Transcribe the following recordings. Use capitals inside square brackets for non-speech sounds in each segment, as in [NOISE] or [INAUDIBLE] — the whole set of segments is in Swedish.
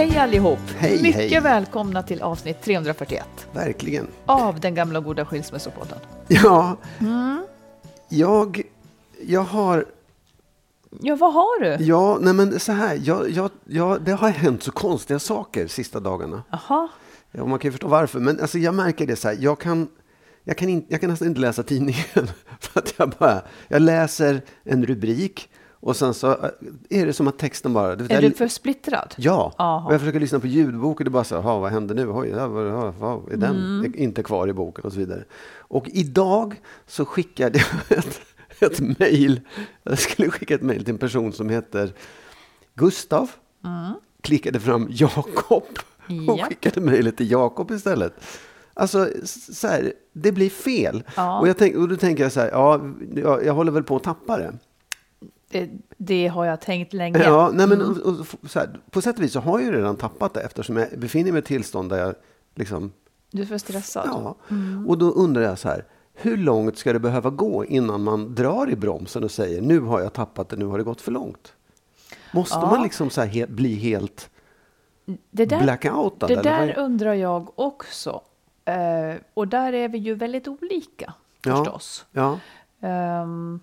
Hej allihop! Hej, Mycket hej. välkomna till avsnitt 341 Verkligen. av den gamla goda skilsmässopodden. Ja, Mm. jag, jag har, Ja, vad har du? ja, nej men så här, jag, jag, jag, det har hänt så konstiga saker sista dagarna. Jaha, Ja, man kan ju förstå varför, men alltså jag märker det så här, jag kan, jag kan, in, jag kan nästan inte läsa tidningen. [LAUGHS] För att jag bara, jag läser en rubrik och sen så äh, är det som att texten bara... Det, är du för splittrad? Ja, Aha. och jag försöker lyssna på ljudbok och bara så här, "Ha, vad händer nu? Oj, ja, vad, ja, vad, är den Mm. inte kvar i boken och så vidare. Och idag så skickade jag [LAUGHS] ett, ett mejl. Jag skulle skicka ett mejl till en person som heter Gustav. Klickade fram Jakob och Mm. Ja. skickade mejlet till Jakob istället. Alltså, så här, det blir fel. Ja. Och, jag tänk, och då tänker jag så här, ja, jag, jag håller väl på att tappa det. Det, det har jag tänkt länge. Ja, nej men, Mm. och, och, så här, på sätt och vis så har jag ju redan tappat det eftersom jag befinner mig i ett tillstånd där jag liksom, Du är för stressad. ja. Mm. Och då undrar jag så här, hur långt ska det behöva gå innan man drar i bromsen och säger nu har jag tappat det, nu har det gått för långt? Måste Ja. man liksom så här he- bli helt Det där, blackoutad? det där vad undrar jag också. Eh, och där är vi ju väldigt olika Ja. förstås. Ja, Ehm,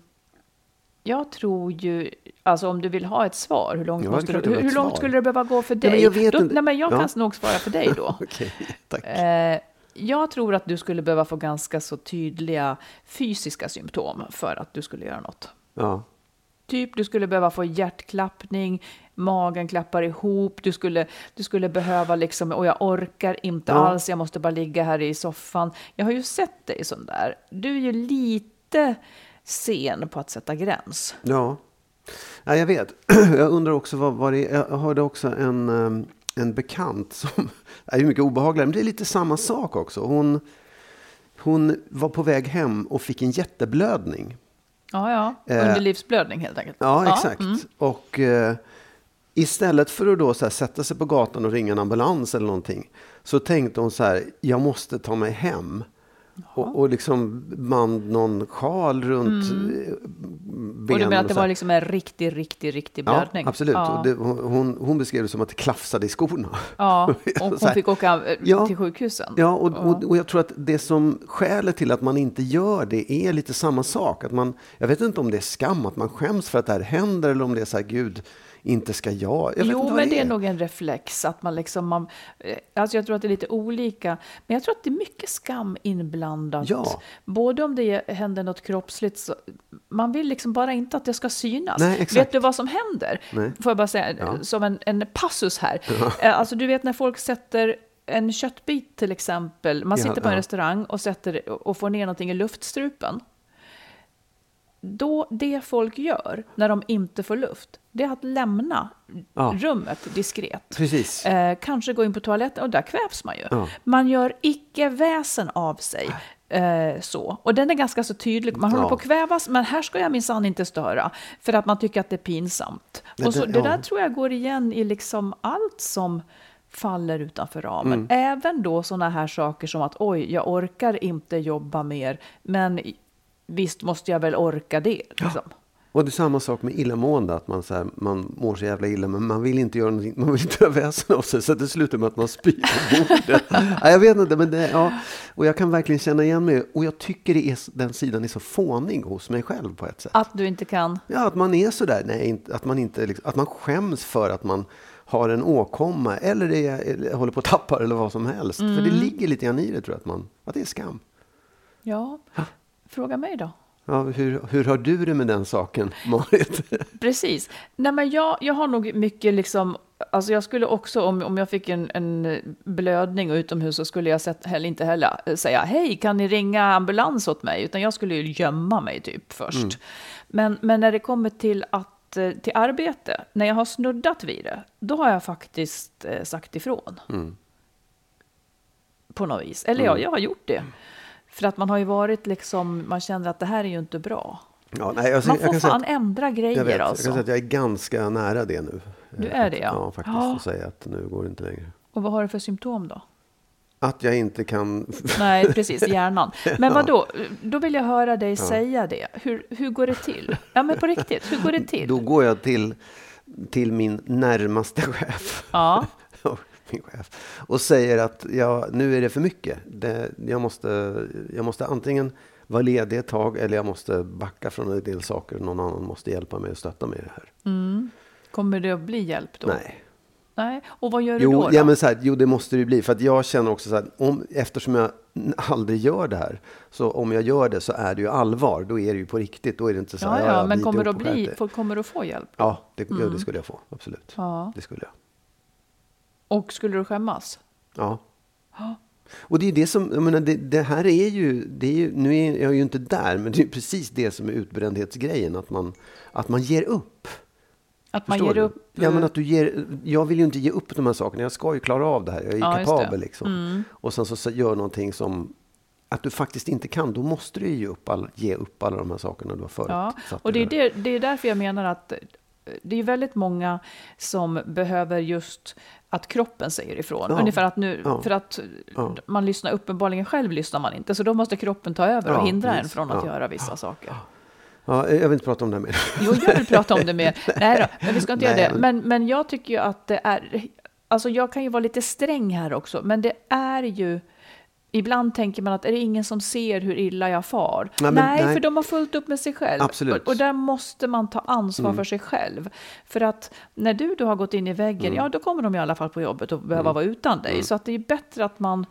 jag tror ju, alltså om du vill ha ett svar, hur långt, måste hur, hur långt skulle det behöva gå för men dig? jag vet då, inte. nej, men jag Ja. kan nog svara för dig då. [LAUGHS] okej, tack. Eh, jag tror att du skulle behöva få ganska så tydliga fysiska symptom för att du skulle göra något. Ja. Typ du skulle behöva få hjärtklappning, magen klappar ihop, du skulle, du skulle behöva liksom, och jag orkar inte Ja. alls, jag måste bara ligga här i soffan. Jag har ju sett dig sån där. Du är ju lite sen på att sätta gräns. Ja, ja jag vet. [CLEARS THROAT] Jag undrar också vad, vad det är. Jag hörde också en, ehm, en bekant som [LAUGHS] är mycket obehagligare, men det är lite samma sak också. Hon, hon var på väg hem och fick en jätteblödning. Ja, ja. Eh, Underlivsblödning helt enkelt. Ja, exakt. mm. Och eh, istället för att då så här, sätta sig på gatan och ringa en ambulans eller någonting, så tänkte hon så här, jag måste ta mig hem. Och, och liksom band någon sjal runt mm. benen. Och du menar att det var liksom en riktig, riktig, riktig blödning? Ja, absolut. Ja, det, hon, hon beskrev det som att det klafsade i skorna. ja. [LAUGHS] och hon fick åka eh, Ja. till sjukhusen? Ja, och, och, och jag tror att det som skälet till att man inte gör det är lite samma sak. Att man, jag vet inte om det är skam, att man skäms för att det här händer eller om det är så här, gud, inte ska jag. jag vet jo, men det är nog en reflex. Att man liksom, man, eh, alltså jag tror att det är lite olika. Men jag tror att det är mycket skam inblandat. Ja. Både om det händer något kroppsligt. Så, man vill liksom bara inte att det ska synas. Nej, vet du vad som händer? Nej. Får jag bara säga, Ja. som en, en passus här. Eh, Alltså du vet när folk sätter en köttbit till exempel. Man Ja, sitter på en ja. restaurang och, sätter, och får ner någonting i luftstrupen. Då det folk gör när de inte får luft, det är att lämna Ja. rummet diskret. Precis. Eh, kanske gå in på toaletten och där kvävs man ju. Ja. Man gör icke väsen av sig. Eh, så. Och den är ganska så tydlig. Man håller Ja. på att kvävas, men här ska jag minsann inte störa. För att man tycker att det är pinsamt. Det- och så, det- det där tror jag går igen i liksom allt som faller utanför ramen. Mm. Även då sådana här saker som att oj, jag orkar inte jobba mer, men visst måste jag väl orka det. Liksom. Och det är samma sak med illamående, att man, så här, man mår så jävla illa men man vill inte göra någonting, man vill inte [LAUGHS] göra väsen av sig så det slutar med att man spyr på bordet. [LAUGHS] ja, jag vet inte, men det, ja, och jag kan verkligen känna igen mig och jag tycker det är, den sidan är så fånig hos mig själv på ett sätt. Att du inte kan. Ja, att man är sådär, nej, att man inte, liksom, att man skäms för att man har en åkomma eller, det är, eller håller på att tappa eller vad som helst. För Mm. det ligger lite grann i det tror jag, att, man, att det är skam. Ja, fråga mig då. Ja, hur, hur har du det med den saken, [LAUGHS] Marit? Precis. Nej, men jag, jag har nog mycket liksom, alltså jag skulle också, om, om jag fick en, en blödning utomhus så skulle jag sett, heller inte heller eh, säga hej, kan ni ringa ambulans åt mig? Utan jag skulle ju gömma mig typ först. Men, men när det kommer till att eh, till arbete, när jag har snuddat vid det, då har jag faktiskt eh, sagt ifrån. På något vis. Eller ja, jag har gjort det. För att man har ju varit liksom, man känner att det här är ju inte bra. Ja, nej, alltså, Man jag får kan säga fan att- ändra grejer Jag vet, jag alltså. kan säga att jag är ganska nära det nu. Du är det, ja. Ja, faktiskt. Ja. Att säga att nu går det inte längre. Och vad har du för symptom då? Att jag inte kan... [LAUGHS] Nej, precis, hjärnan. Men vad då? Då vill jag höra dig säga det. Hur, hur går det till? Ja, men på riktigt, hur går det till? Då går jag till, till min närmaste chef. Ja, min chef. Och säger att ja, nu är det för mycket. Det, jag, måste, jag måste antingen vara ledig ett tag eller jag måste backa från en del saker. Någon annan måste hjälpa mig och stötta mig i det här. kommer det att bli hjälp då? Nej. Nej. Och vad gör du Jo, då? då? ja, men så här, jo, det måste det ju bli. För att jag känner också så här, om, eftersom jag aldrig gör det här, så om jag gör det så är det ju allvar. Då är det ju på riktigt. Då är det inte så ja, här, ja, men kommer du, bli, kommer du att få hjälp? Ja, det, ja, det skulle jag få. Absolut. Ja. Det skulle jag. Och skulle du skämmas? Ja. Och det är det som, jag menar, det, det här är ju, det är ju, nu är jag ju inte där, men det är precis det som är utbrändhetsgrejen, att man, att man ger upp. Att man Förstår ger du? upp? Ja, men att du ger, jag vill ju inte ge upp de här sakerna, jag ska ju klara av det här, jag är Ja. Mm. kapabel liksom. Och sen så gör någonting som, att du faktiskt inte kan, då måste du ju ge upp, all, ge upp alla de här sakerna du har förut. Ja, och det är, det, det är därför jag menar att eh, det är väldigt många som behöver just att kroppen säger ifrån. Ja. Ungefär att nu, Ja. för att Ja. man lyssnar uppenbarligen själv lyssnar man inte, så då måste kroppen ta över och hindra en precis. från att göra vissa saker. Ja, jag vill inte prata om det mer. Jo, jag vill prata om det mer. [LAUGHS] Nej då, men vi ska inte Nej, göra det. men- Men, men jag tycker ju att det är... Alltså jag kan ju vara lite sträng här också, men det är ju... Ibland tänker man att är det ingen som ser hur illa jag far? Nej, Nej, men- nej. för de har fullt upp med sig själv. Absolut. Mm. Och, och där måste man ta ansvar för sig själv. För att när du då har gått in i väggen, Mm. ja då kommer de i alla fall på jobbet och behöva vara utan dig. Så att det är bättre att man,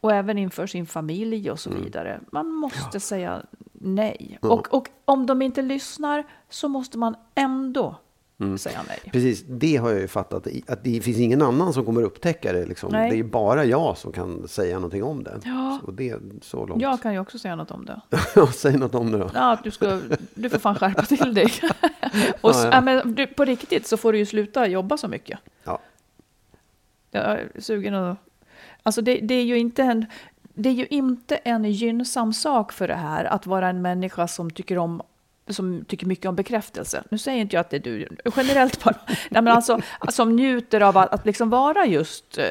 och även inför sin familj och så Mm. vidare, man måste säga nej. Och, och om de inte lyssnar så måste man ändå Mm. säga nej. Precis, det har jag ju fattat. Att det finns ingen annan som kommer upptäcka det. Liksom. Nej. Det är bara jag som kan säga någonting om det. Ja. Så det så långt. Jag kan ju också säga något om det. [LAUGHS] Säg något om det då. Ja, du, ska, du får fan skärpa till dig. [LAUGHS] och, ja. ja, men du, på riktigt så får du ju sluta jobba så mycket. Ja. Jag är sugen att... Alltså det, det är ju inte en... Det är ju inte en gynnsam sak för det här att vara en människa som tycker om som tycker mycket om bekräftelse. Nu säger inte jag att det är du, generellt bara. Nej, men alltså, som njuter av att, att liksom vara just eh,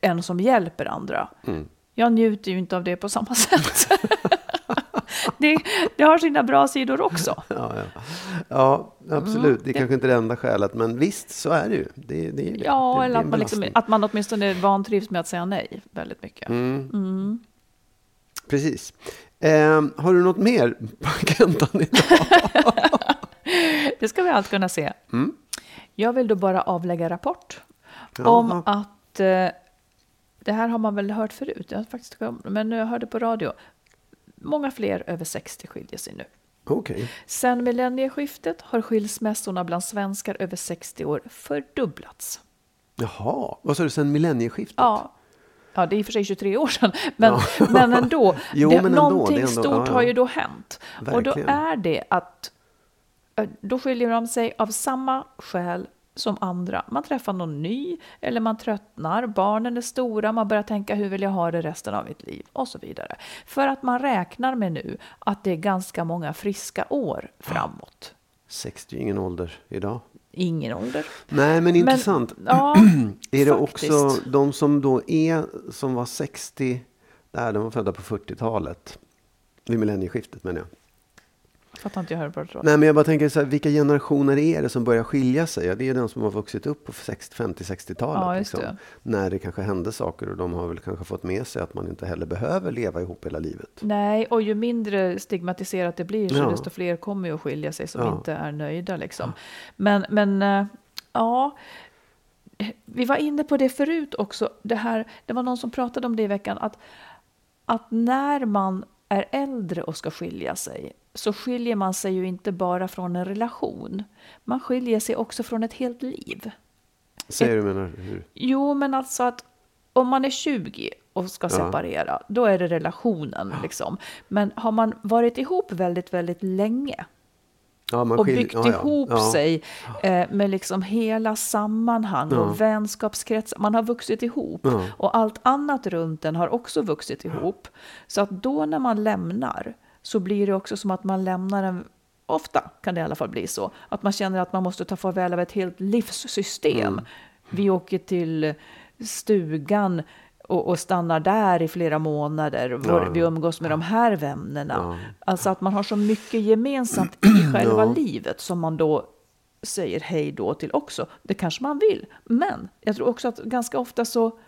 en som hjälper andra. Mm. Jag njuter ju inte av det på samma sätt. [LAUGHS] det, det har sina bra sidor också. [LAUGHS] Ja, ja. ja absolut. Det är det- kanske inte det enda skälet, men visst, så är det ju. Det, det är det. Ja, det, eller är att man, liksom, att man åtminstone vantrivs med att säga nej väldigt mycket. Mm. Precis. Eh, har du något mer på agendan idag? [LAUGHS] Det ska vi allt kunna se. Mm. Jag vill då bara avlägga rapport Ja. om att eh, det här har man väl hört förut, jag har faktiskt men jag hörde på radio. Många fler över 60 skiljer sig nu. Okej. Sen millennieskiftet har skilsmässorna bland svenskar över 60 år fördubblats. Jaha, vad sa du sen millennieskiftet? Ja, Ja, det är i och för sig 23 år sedan, men, [LAUGHS] men ändå. [LAUGHS] Jo, det, men ändå, någonting ändå- stort ja, ja. har ju då hänt. Och då Verkligen. är det att eh, då skiljer de sig av samma skäl som andra. Man träffar någon ny eller man tröttnar, barnen är stora, man börjar tänka hur vill jag ha det resten av mitt liv och så vidare. För att man räknar med nu att det är ganska många friska år framåt. 60 är ingen ålder idag. Ingen ålder. Nej, men intressant. ja, [CLEARS THROAT] är det faktiskt. också de som då är, som var 60, nej, de var födda på 40-talet. Vid millennieskiftet menar jag. Fattar inte jag hur det. Nej, men jag bara tänker så här, vilka generationer är det som börjar skilja sig? Ja, det är de som har vuxit upp på 60, 50-60-talet. Ja, liksom. det. När det kanske hände saker och de har väl kanske fått med sig att man inte heller behöver leva ihop hela livet. Nej, och ju mindre stigmatiserat det blir så Ja. desto fler kommer ju att skilja sig som Ja. inte är nöjda. Liksom. Men, men eh, ja, vi var inne på det förut också. Det, här, det var någon som pratade om det i veckan. Att, att när man är äldre och ska skilja sig så skiljer man sig ju inte bara från en relation. Man skiljer sig också från ett helt liv. Säger du menar hur? Jo, men alltså att om man är 20 och ska separera, då är det relationen. Liksom. Men har man varit ihop väldigt, väldigt länge Ja, och byggt ja, ja. ihop Ja. sig eh, med liksom hela sammanhang och vänskapskretsar. Man har vuxit ihop Ja. och allt annat runt den har också vuxit ihop. Så att då när man lämnar så blir det också som att man lämnar en Ofta kan det i alla fall bli så. Att man känner att man måste ta farväl av ett helt livssystem. Mm. Vi åker till stugan och, och stannar där i flera månader. Vår, Vi umgås med de här vännerna. Alltså att man har så mycket gemensamt i [CLEARS THROAT] själva livet som man då säger hej då till också. Det kanske man vill. Men jag tror också att ganska ofta så,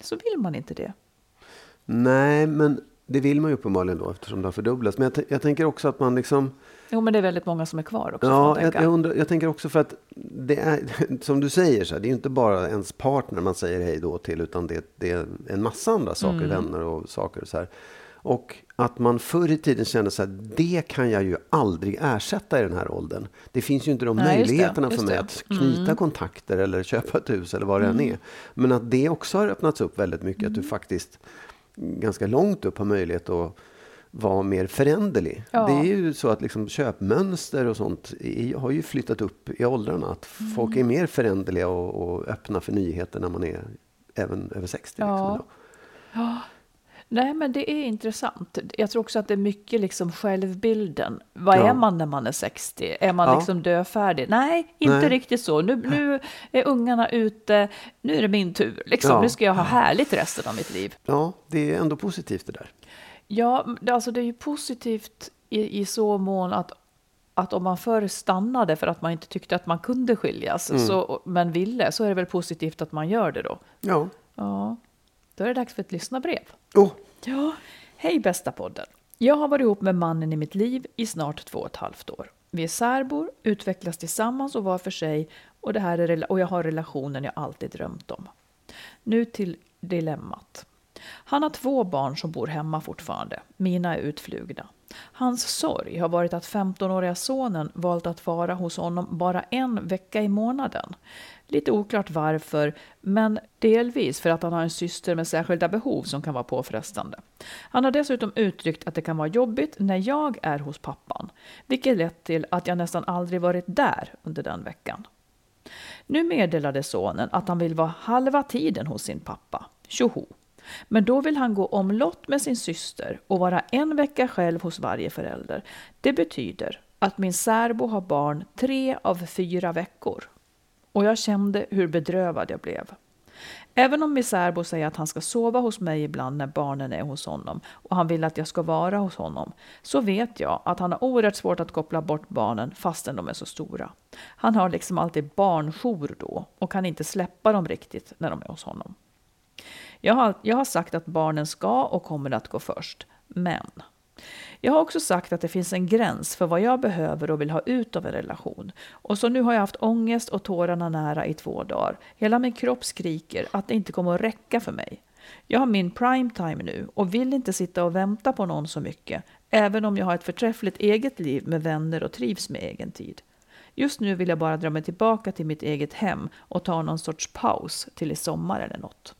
så vill man inte det. Nej, men det vill man ju uppenbarligen då eftersom det har fördubblats. Men jag, jag tänker också att man liksom... Jo, men det är väldigt många som är kvar också. Ja, jag, jag, undrar, jag tänker också för att det är, [LAUGHS] som du säger, så här, det är ju inte bara ens partner man säger hej då till, utan det, det är en massa andra saker, Mm. vänner och saker. Så här. Och att man förr i tiden kände så här, det kan jag ju aldrig ersätta i den här åldern. Det finns ju inte de Nej, just det, möjligheterna för mig. Mm. att knyta kontakter eller köpa ett hus eller vad det än är. Men att det också har öppnats upp väldigt mycket, Mm. att du faktiskt ganska långt upp har möjlighet att vara mer föränderlig. Ja. Det är ju så att liksom köpmönster och sånt i, har ju flyttat upp i åldrarna. Att Mm. folk är mer föränderliga och, och öppna för nyheter när man är även över 60. Ja. Liksom idag. Nej, men det är intressant. Jag tror också att det är mycket liksom självbilden. Vad Ja. är man när man är 60? Är man Ja. liksom dödfärdig? Nej, inte Nej. riktigt så. Nu, nu är ungarna ute, nu är det min tur. Liksom. Ja. Nu ska jag ha härligt resten av mitt liv. ja, det är ändå positivt det där. Ja, det- alltså det är ju positivt i, i så mån att, att om man förr stannade för att man inte tyckte att man kunde skiljas, Mm. så, men ville, så är det väl positivt att man gör det då. Ja. Ja, då är det dags för ett lyssnarbrev. Oh, Ja, hej bästa podden. Jag har varit ihop med mannen i mitt liv i snart två och ett halvt år. Vi är särbor, utvecklas tillsammans och var för sig och, det här är, och jag har relationen jag alltid drömt om. Nu till dilemmat. Han har två barn som bor hemma fortfarande. Mina är utflugna. Hans sorg har varit att 15-åriga sonen valt att vara hos honom bara en vecka i månaden. Lite oklart varför, men delvis för att han har en syster med särskilda behov som kan vara påfrestande. Han har dessutom uttryckt att det kan vara jobbigt när jag är hos pappan, vilket lett till att jag nästan aldrig varit där under den veckan. Nu meddelade sonen att han vill vara halva tiden hos sin pappa. Tjoho! Men då vill han gå omlott med sin syster och vara en vecka själv hos varje förälder. Det betyder att min särbo har barn tre av fyra veckor. Och jag kände hur bedrövad jag blev. Även om min särbo säger att han ska sova hos mig ibland när barnen är hos honom och han vill att jag ska vara hos honom, så vet jag att han har oerhört svårt att koppla bort barnen fastän de är så stora. Han har liksom alltid barnjour då och kan inte släppa dem riktigt när de är hos honom. Jag har, jag har sagt att barnen ska och kommer att gå först, men jag har också sagt att det finns en gräns för vad jag behöver och vill ha ut av en relation. Och så nu har jag haft ångest och tårarna nära i två dagar. Hela min kropp skriker att det inte kommer att räcka för mig. Jag har min prime time nu och vill inte sitta och vänta på någon så mycket, även om jag har ett förträffligt eget liv med vänner och trivs med egen tid. Just nu vill jag bara dra mig tillbaka till mitt eget hem och ta någon sorts paus till i sommar eller något.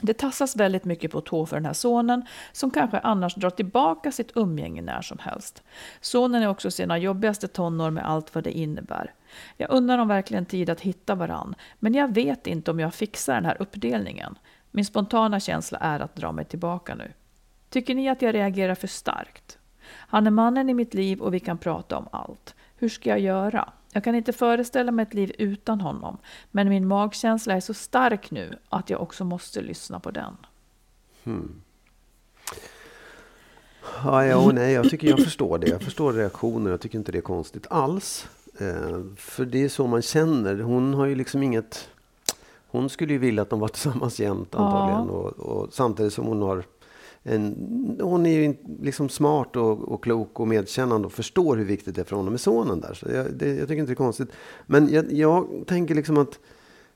Det tassas väldigt mycket på tå för den här sonen som kanske annars drar tillbaka sitt umgänge när som helst. Sonen är också sina jobbigaste tonår med allt vad det innebär. Jag undrar om verkligen tid att hitta varann, men jag vet inte om jag fixar den här uppdelningen. Min spontana känsla är att dra mig tillbaka nu. Tycker ni att jag reagerar för starkt? Han är mannen i mitt liv och vi kan prata om allt. Hur ska jag göra? Jag kan inte föreställa mig ett liv utan honom, men min magkänsla är så stark nu att jag också måste lyssna på den. Hmm. Ja, ja och nej, jag tycker jag förstår det. Jag förstår reaktionen. Jag tycker inte det är konstigt alls. Eh, för det är så man känner. Hon har ju liksom inget... Hon skulle ju vilja att de var tillsammans jämt antagligen. Ja. Och, och, samtidigt som hon har en, hon är ju liksom smart och, och, klok och medkännande och förstår hur viktigt det är för honom med sonen där. Så jag, det, jag tycker inte det är konstigt. Men jag, jag, tänker liksom att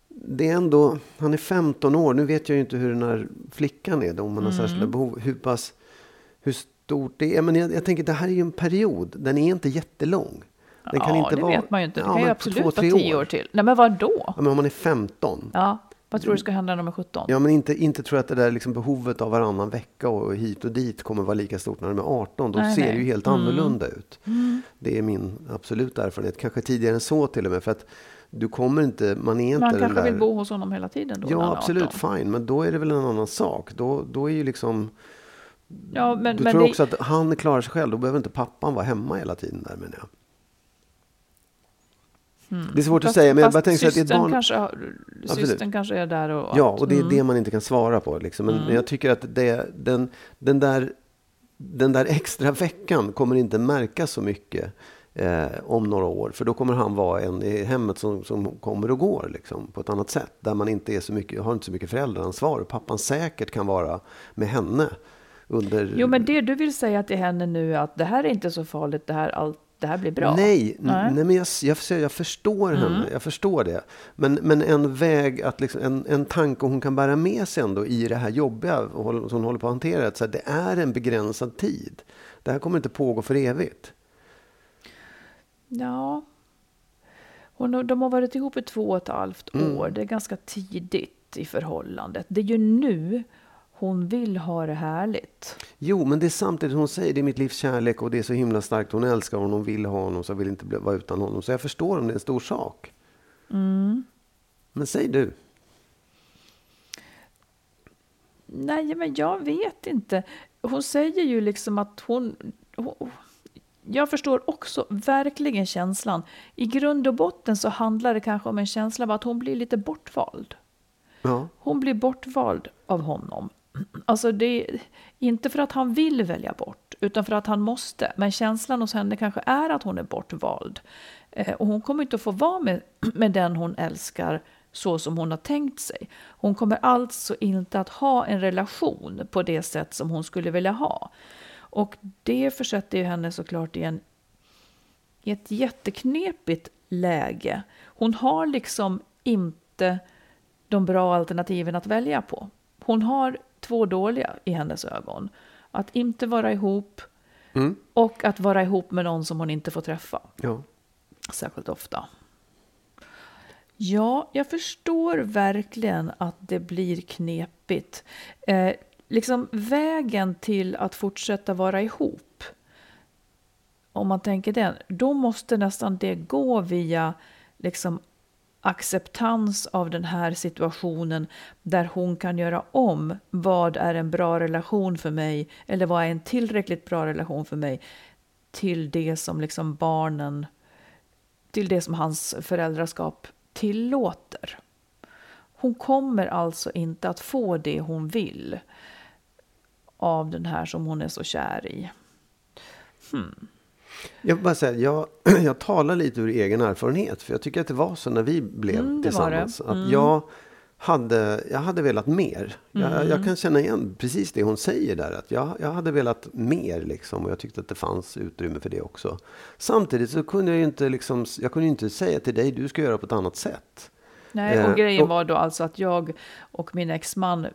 det är ändå, han är 15 år. Nu vet jag ju inte hur den här flickan är, om man har mm. särskilda behov. Hur pass, hur stort det är. Men jag, jag tänker, det här är ju en period. Den är inte jättelång. Den ja, inte det vara, vet man ju inte. Det ja, kan ju absolut två, vara 10 år. år till. Nej, men vad då? Ja, men om man är 15. Ja. Vad tror du ska hända när de är 17? Ja, men inte, inte tror jag att det där liksom behovet av varannan vecka och hit och dit kommer vara lika stort när de är 18. De nej, ser nej. ju helt mm. annorlunda ut. Mm. Det är min absoluta erfarenhet. Kanske tidigare än så till och med. För att du kommer inte, man är inte Man kanske där... vill bo hos honom hela tiden då? Ja, absolut, fine. Men då är det väl en annan sak. Då, då är ju liksom... Ja, men, du men tror det... också att han klarar sig själv. Då behöver inte pappan vara hemma hela tiden där menar jag. Mm. Det är svårt fast, att säga, men jag bara tänker att ett barn... Kanske, systern kanske är där och... Ja, och det är mm. det man inte kan svara på. Liksom. Men, mm. jag tycker att det, den, den, där, den där extra veckan kommer inte märkas så mycket eh, om några år. För då kommer han vara en i hemmet som, som kommer och går liksom, på ett annat sätt. Där man inte är så mycket, har inte så mycket föräldraansvar. Pappan säkert kan vara med henne. Under... Jo, men det du vill säga till henne nu är att det här är inte så farligt, det här allt det här blir bra. Nej, nej. nej men jag, jag, jag förstår mm. henne. Jag förstår det. Men, men en väg, att liksom, en, en tanke hon kan bära med sig ändå i det här jobbiga som hon håller på att hantera. Att så här, det är en begränsad tid. Det här kommer inte pågå för evigt. Ja. Hon, de har varit ihop i två och ett halvt mm. år. Mm. Det är ganska tidigt i förhållandet. Det är ju nu hon vill ha det härligt. Jo, men det är samtidigt hon säger det är mitt livs kärlek och det är så himla starkt. Hon älskar honom, hon vill ha honom, så vill inte vara utan honom. Så jag förstår om det är en stor sak. Mm. Men säg du. Nej, men jag vet inte. Hon säger ju liksom att hon, hon jag förstår också verkligen känslan. I grund och botten så handlar det kanske om en känsla av att hon blir lite bortvald. Ja. Hon blir bortvald av honom. Alltså det är inte för att han vill välja bort, utan för att han måste. Men känslan hos henne kanske är att hon är bortvald. Eh, och hon kommer inte att få vara med, [CLEARS THROAT] med den hon älskar så som hon har tänkt sig. Hon kommer alltså inte att ha en relation på det sätt som hon skulle vilja ha. Och det försätter ju henne såklart i, en, i ett jätteknepigt läge. Hon har liksom inte de bra alternativen att välja på. Hon har två dåliga i hennes ögon. Att inte vara ihop mm. och att vara ihop med någon som hon inte får träffa. Ja. Särskilt ofta. Ja, jag förstår verkligen att det blir knepigt. Eh, liksom vägen till att fortsätta vara ihop, om man tänker den, då måste nästan det gå via liksom acceptans av den här situationen där hon kan göra om vad är en bra relation för mig eller vad är en tillräckligt bra relation för mig till det som liksom barnen, till det som hans föräldraskap tillåter. Hon kommer alltså inte att få det hon vill av den här som hon är så kär i. Hmm. Jag, bara säga, jag, [CLEARS THROAT] jag talar lite ur egen erfarenhet. För jag tycker att det var så när vi blev mm, tillsammans. Mm. Att jag hade, jag hade velat mer. Mm. Jag, jag, kan känna igen precis det hon säger där. Att jag, jag hade velat mer liksom. Och jag tyckte att det fanns utrymme för det också. Samtidigt så kunde jag ju inte, liksom, jag kunde inte säga till dig, du ska göra på ett annat sätt. Nej, och eh, grejen var då alltså att jag och min exman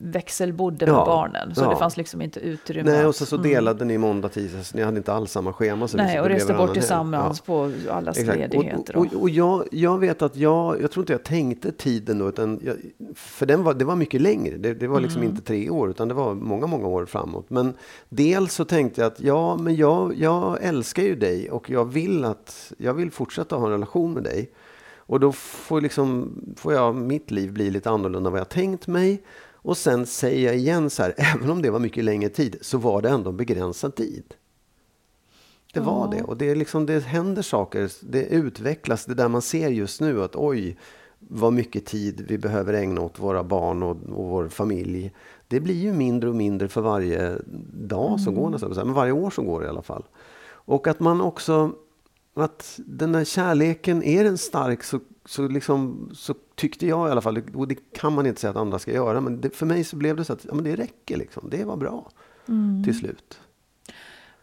växelbodde med Ja, barnen. Så ja. det fanns liksom inte utrymme. Nej, och så, så delade ni måndag, tisdag, så ni hade inte alls samma schema. Så Nej, och reste bort tillsammans Ja. på allas Exakt. ledigheter. Och, och, och jag, jag vet att jag, jag tror inte jag tänkte tiden då, utan jag, för den var, det var mycket längre. Det, det var liksom inte tre år, utan det var många, många år framåt. Men dels så tänkte jag att ja, men jag, jag älskar ju dig och jag vill, att, jag vill fortsätta ha en relation med dig. Och då får, liksom, får jag mitt liv bli lite annorlunda än vad jag tänkt mig. Och sen säger jag igen så här, [LAUGHS] även om det var mycket längre tid, så var det ändå en begränsad tid. Det var det. Och det, är liksom, det händer saker, det utvecklas. Det där man ser just nu att oj, vad mycket tid vi behöver ägna åt våra barn och, och vår familj. Det blir ju mindre och mindre för varje dag som går, nästan, men varje år som går i alla fall. Och att man också, att den där kärleken, är den stark så, så, liksom, så tyckte jag i alla fall, och det kan man inte säga att andra ska göra, men det, för mig så blev det så att ja, men det räcker liksom, det var bra till slut.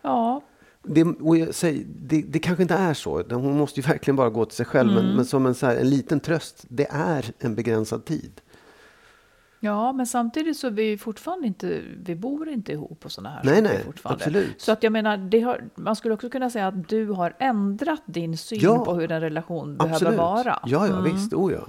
Ja, Det, och jag säger, det, det kanske inte är så. Hon måste ju verkligen bara gå till sig själv. Men, men som en, så här, en liten tröst, det är en begränsad tid. Ja, men samtidigt så är vi fortfarande inte, vi bor inte ihop och sådana här Nej, saker nej, fortfarande. absolut. Så att jag menar, har, man skulle också kunna säga att du har ändrat din syn Ja, på hur en relation Absolut. behöver vara. Ja, ja, visst. Oh, ja.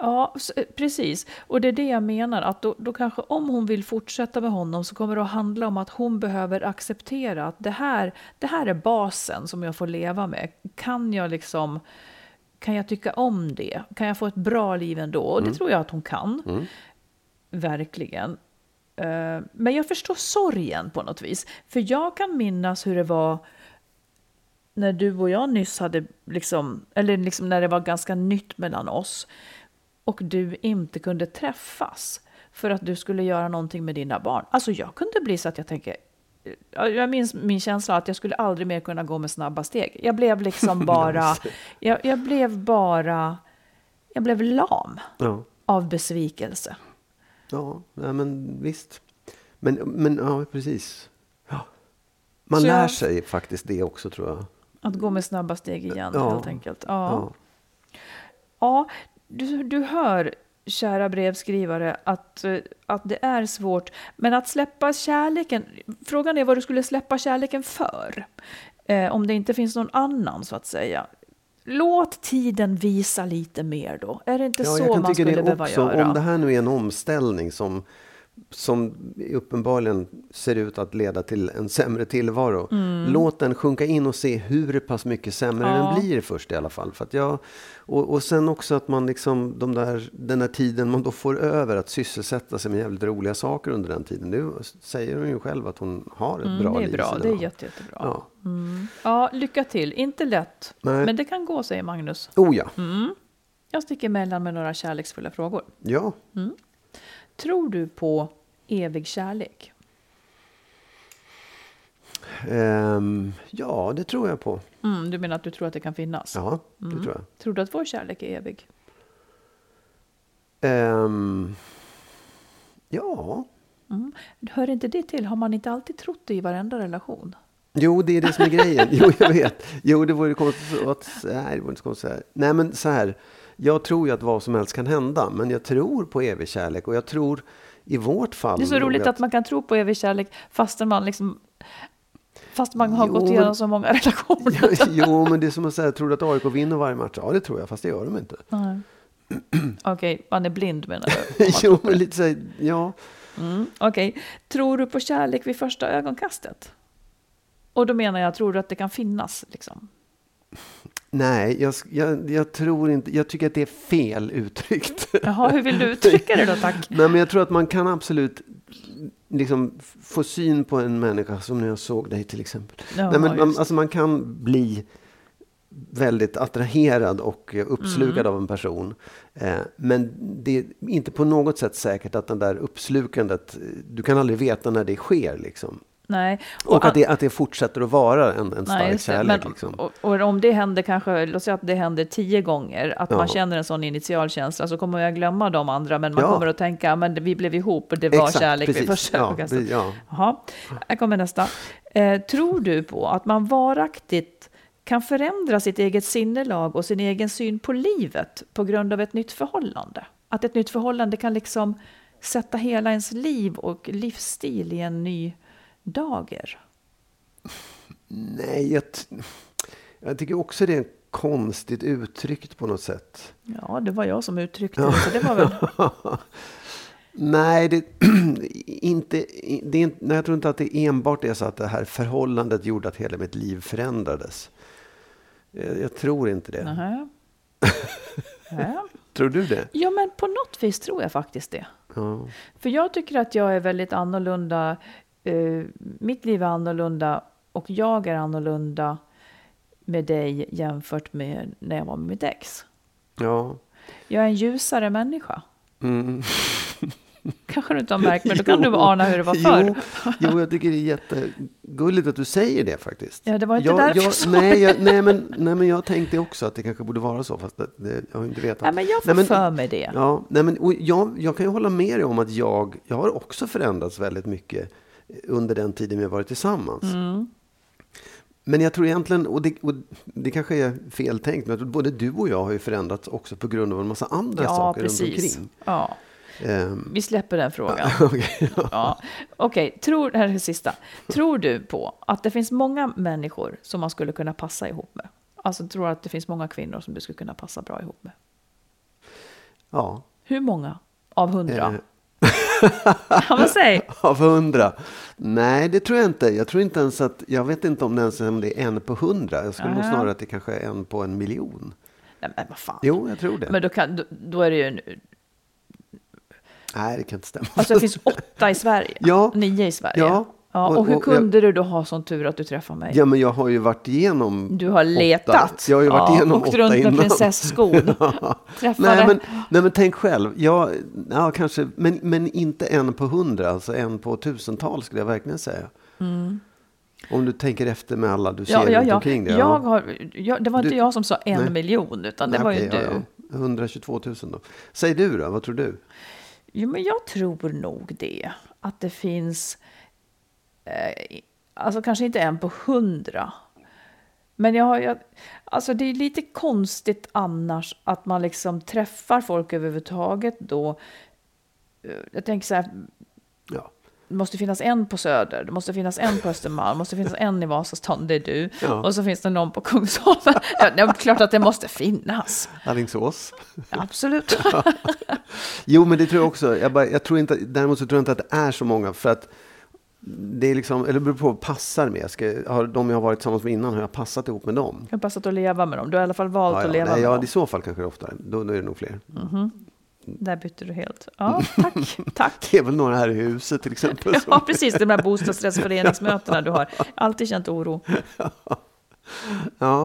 Ja, s- eh, precis. Och det är det jag menar, att då, då kanske om hon vill fortsätta med honom så kommer det att handla om att hon behöver acceptera att det här, det här är basen som jag får leva med. Kan jag liksom, kan jag tycka om det? Kan jag få ett bra liv ändå? Och det tror jag att hon kan. Verkligen. Eh, Men jag förstår sorgen på något vis. För jag kan minnas hur det var när du och jag nyss hade, liksom, eller liksom när det var ganska nytt mellan oss och du inte kunde träffas för att du skulle göra någonting med dina barn. Alltså jag kunde bli så att jag tänker, jag minns min känsla att jag skulle aldrig mer kunna gå med snabba steg. Jag blev liksom [LAUGHS] bara, jag, jag blev bara, jag blev lam Ja, av besvikelse. ja nej, men visst. Men, men ja, precis. Ja. Man Så lär jag- sig faktiskt det också, tror jag. Att gå med snabba steg igen Ja. helt enkelt. Ja. Ja. Ja, du, du hör, kära brevskrivare, att, eh, att det är svårt. Men att släppa kärleken, frågan är vad du skulle släppa kärleken för. Eh, om det inte finns någon annan, så att säga. Låt tiden visa lite mer då. Är det inte Ja, så man skulle behöva också. göra? Om det här nu är en omställning som, som uppenbarligen ser ut att leda till en sämre tillvaro. Låt den sjunka in och se hur pass mycket sämre Mm. Ja. den blir först i alla fall. För att jag, och, och sen också att man liksom, de där, den där tiden man då får över att sysselsätta sig med jävligt roliga saker under den tiden. Nu säger hon ju själv att hon har ett Mm, bra det är liv. bra, det är jätte, jättebra. Ja. Ja, lycka till. Inte lätt, Nej. men det kan gå, säger Magnus. Oh ja. Mm. Jag sticker emellan med några kärleksfulla frågor. Ja. Tror du på evig kärlek? Ehm, ja, det tror jag på. Mm, du menar att du tror att det kan finnas? Ja, det Mm. tror jag. Tror du att vår kärlek är evig? Ehm, ja, Hör inte det till? Har man inte alltid trott det i varenda relation? jo det är det som är grejen. Jo, jag vet. Jo, det vore konstigt att... Nej, det vore inte konstigt säga. Nej, men så här. Jag tror ju att vad som helst kan hända, men jag tror på evig kärlek och jag tror i vårt fall... Det är så roligt att man kan tro på evig kärlek fastän man liksom Fast man har Jo, gått igenom så många [LAUGHS] relationer. [LAUGHS] jo, men det är som att säga, tror du att AIK vinner varje match? Ja, det tror jag, fast det gör de inte. [CLEARS THROAT] Okej, man är blind menar du? [LAUGHS] jo, men lite så ja. Mm, Okej, tror du på kärlek vid första ögonkastet? Och då menar jag, tror du att det kan finnas? Liksom? Nej, jag, jag, jag tror inte... Jag tycker att det är fel uttryckt. Jaha, hur vill du [LAUGHS] uttrycka det då tack? Nej, men jag tror att man kan absolut liksom få syn på en människa som när jag såg dig till exempel. Ja, Nej, men man, alltså man kan bli väldigt attraherad och uppslukad Mm. av en person. Eh, men det är inte på något sätt säkert att den där uppslukandet, du kan aldrig veta när det sker liksom. Nej. Och, an- att, det, att det fortsätter att vara en, en stark Nej, kärlek. Men, liksom. och, och om det händer kanske, låt säga att det händer tio gånger, att Ja. man känner en sån initialkänsla, så kommer jag glömma de andra, men man Ja. kommer att tänka, men vi blev ihop och det var Exakt, kärlek vid precis. första Ja, ögonkastet. ja. Jaha, här kommer nästa. Eh, tror du på att man varaktigt kan förändra sitt eget sinnelag och sin egen syn på livet på grund av ett nytt förhållande? Att ett nytt förhållande kan liksom sätta hela ens liv och livsstil i en ny dager. Nej, jag, jag tycker också det är konstigt uttryckt på något sätt. Ja, det var jag som uttryckte det, så det var väl... [LAUGHS] Nej, det, [CLEARS THROAT] inte, det är, jag tror inte att det enbart är så att det här förhållandet gjorde att hela mitt liv förändrades. Jag, jag tror inte det. [LAUGHS] Nähä. Tror du det? ja, men på något vis tror jag faktiskt det. Ja. För jag tycker att jag är väldigt annorlunda. Eh, mitt liv är annorlunda och jag är annorlunda med dig jämfört med när jag var med mitt ex. ja. Jag är en ljusare människa. Mm. [LAUGHS] Kanske du inte har märkt, men då kan du ana hur det var förr. Jo, jo, jag tycker det är jättegulligt att du säger det faktiskt. Ja, det var inte jag, därför jag, jag nej, jag, nej, men, nej, men jag tänkte också att det kanske borde vara så, fast det, det, jag har inte vetat. Nej, men jag får Nej, men- för mig det. Ja, nej, men, och jag, jag kan ju hålla med dig om att jag, jag har också förändrats väldigt mycket under den tiden vi har varit tillsammans. Mm. Men jag tror egentligen, och det, och det kanske är fel tänkt, men jag tror både du och jag har ju förändrats också på grund av en massa andra Ja, saker runt precis. omkring. Ja, Ehm, vi släpper den frågan. [LAUGHS] okej, ja. Ja. Okej, tror, här är det sista. Tror du på att det finns många människor som man skulle kunna passa ihop med? Alltså tror du att det finns många kvinnor som du skulle kunna passa bra ihop med? ja. Hur många av hundra? Ja, vad säg? [LAUGHS] Av hundra? Nej, det tror jag inte. Jag tror inte ens att, jag vet inte om det ens om det är en på hundra. Jag skulle nog snarare att det kanske är en på en miljon. Nej, men vad fan. Jo, jag tror det. Men då, kan, då, då är det ju... En, Nej, det kan inte stämma. alltså det finns [LAUGHS] åtta i Sverige. Ja. Nio i Sverige. Ja. Ja, och, Och- hur och- kunde du då ha sån tur att du träffade mig? Ja, men jag har ju varit igenom Du har letat. Åtta. Jag har ju varit Ja, igenom åkt åtta runt med prinsesskon. [LAUGHS] Träffade- nej, men, nej, men tänk själv. Jag, ja, kanske, men, men inte en på hundra, alltså en på tusental skulle jag verkligen säga. Om du tänker efter med alla du ser Mm. Ja, ja, runt omkring dig. Jag har, jag, det var inte Du- jag som sa en Nej. miljon, utan det Nej, var ju okej, du. ja, ja. 122 000 då. Säg du då, vad tror du? Jo, men jag tror nog det. Att det finns, eh, alltså kanske inte en på hundra. Men jag har, jag, alltså det är lite konstigt annars att man liksom träffar folk överhuvudtaget då. Eh, Jag tänker så här, Ja. det måste finnas en på Söder, det måste finnas en på Östermalm, det måste finnas en i Vasastan, det är du. Ja. Och så finns det någon på Kungsholmen. Ja, det är klart att det måste finnas. Alingsås? Absolut. [LAUGHS] Jo, men det tror jag också. Jag, bara, jag tror inte, däremot så tror jag inte att det är så många. För att det är liksom, eller det beror på passar med. Ska, har de jag har varit tillsammans med innan, har jag passat ihop med dem? Jag har passat att leva med dem. Du har i alla fall valt Ja, att ja, leva nej, med ja, dem. i så fall kanske det är oftare. Då, då är det nog fler. Där bytte du helt. Ja, tack. [LAUGHS] tack. Det är väl några här i huset till exempel. [LAUGHS] som- Ja, precis. De här bostadsrättsföreningsmötena du har. Alltid känt oro. [LAUGHS] Ja.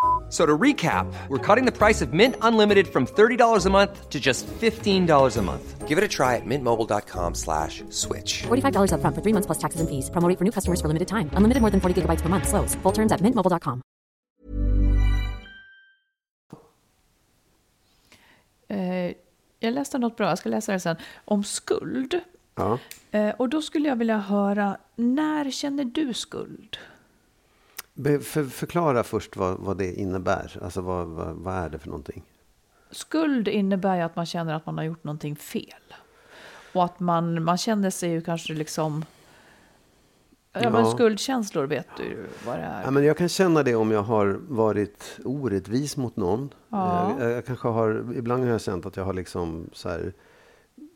F- So to recap, we're cutting the price of Mint Unlimited from $30 a month to just $15 a month. Give it a try at mintmobile.com slash switch. $45 upfront for three months plus taxes and fees. Promo rate for new customers for limited time. Unlimited more than 40 gigabytes per month. Slows. Full terms at mintmobile.com. Eh, jag läste något bra, jag ska läsa det sen, om skuld. Ja. Eh, och då skulle jag vilja höra, när känner du skuld? För, förklara först vad, vad det innebär. Alltså vad, vad, vad är det för någonting? Skuld innebär ju att man känner att man har gjort någonting fel. Och att man, man känner sig ju kanske liksom... Ja, men skuldkänslor vet du ju vad det är. Ja, men jag kan känna det om jag har varit orättvis mot någon. Ja. Jag, jag kanske har, ibland har jag känt att jag har liksom så här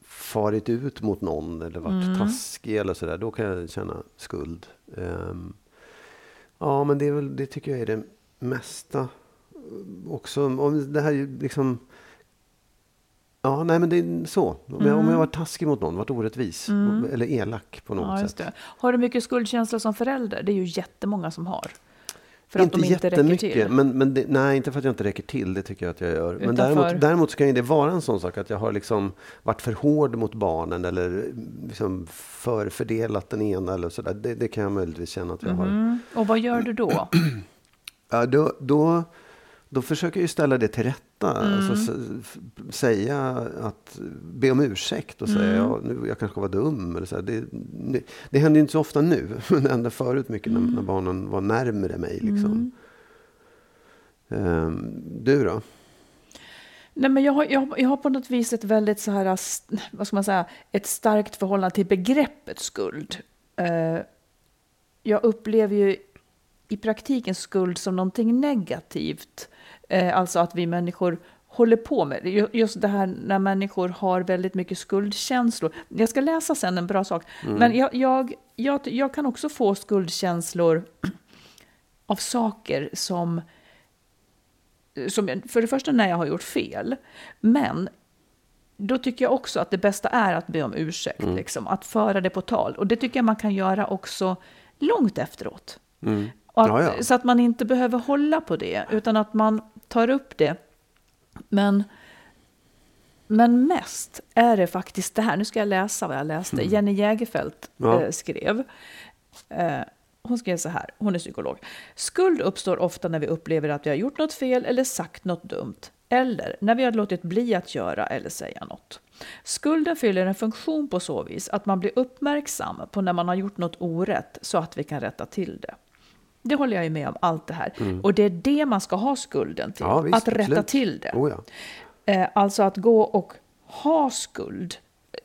farit ut mot någon eller varit Mm. taskig eller sådär. Då kan jag känna skuld. Ehm, ja, men det, är väl, det tycker jag är det mesta. Också om det här liksom... Ja, nej men det är så. Om jag, om jag har varit taskig mot någon, varit orättvis eller elak på något Mm. Ja, sätt. det. Har du mycket skuldkänsla som förälder? Det är ju jättemånga som har. För inte att de inte räcker till. men, men det, nej, inte för att jag inte räcker till. Det tycker jag att jag gör. Men Utan däremot, däremot så kan ju det vara en sån sak att jag har liksom varit för hård mot barnen eller liksom förfördelat den ena eller sådär. Det, det kan jag möjligtvis känna att jag har. Mm. Och vad gör du då? Ja, då, då, då försöker jag ju ställa det till rätta. Mm. Alltså, s- f- säga att, be om ursäkt och Mm. säga ja, nu, jag kanske var dum. Eller så. Det, det, det händer ju inte så ofta nu, [LAUGHS] men det hände förut mycket när, Mm. när barnen var närmare mig. Liksom. Ehm, du då? Nej, men jag, har, jag, jag har på något vis ett väldigt så här, vad ska man säga, ett starkt förhållande till begreppet skuld. Eh, jag upplever ju i praktiken skuld som någonting negativt. Eh, alltså att vi människor håller på med Just det här när människor har väldigt mycket skuldkänslor. Jag ska läsa sen en bra sak. Men jag, jag, jag, jag kan också få skuldkänslor [CLEARS THROAT] av saker som som, för det första när jag har gjort fel, men då tycker jag också att det bästa är att be om ursäkt, liksom, att föra det på tal. Och det tycker jag man kan göra också långt efteråt. Och att, Ja, ja. Så att man inte behöver hålla på det, utan att man tar upp det. Men, men mest är det faktiskt det här, nu ska jag läsa vad jag läste, Jenny Jägerfeld Ja. eh, skrev. Eh, hon skrev så här, hon är psykolog. Skuld uppstår ofta när vi upplever att vi har gjort något fel eller sagt något dumt. Eller när vi har låtit bli att göra eller säga något. Skulden fyller en funktion på så vis att man blir uppmärksam på när man har gjort något orätt så att vi kan rätta till det. Det håller jag ju med om, allt det här. Och det är det man ska ha skulden till, Ja, visst, att rätta absolut. till det. Oh, ja. Eh, alltså att gå och ha skuld.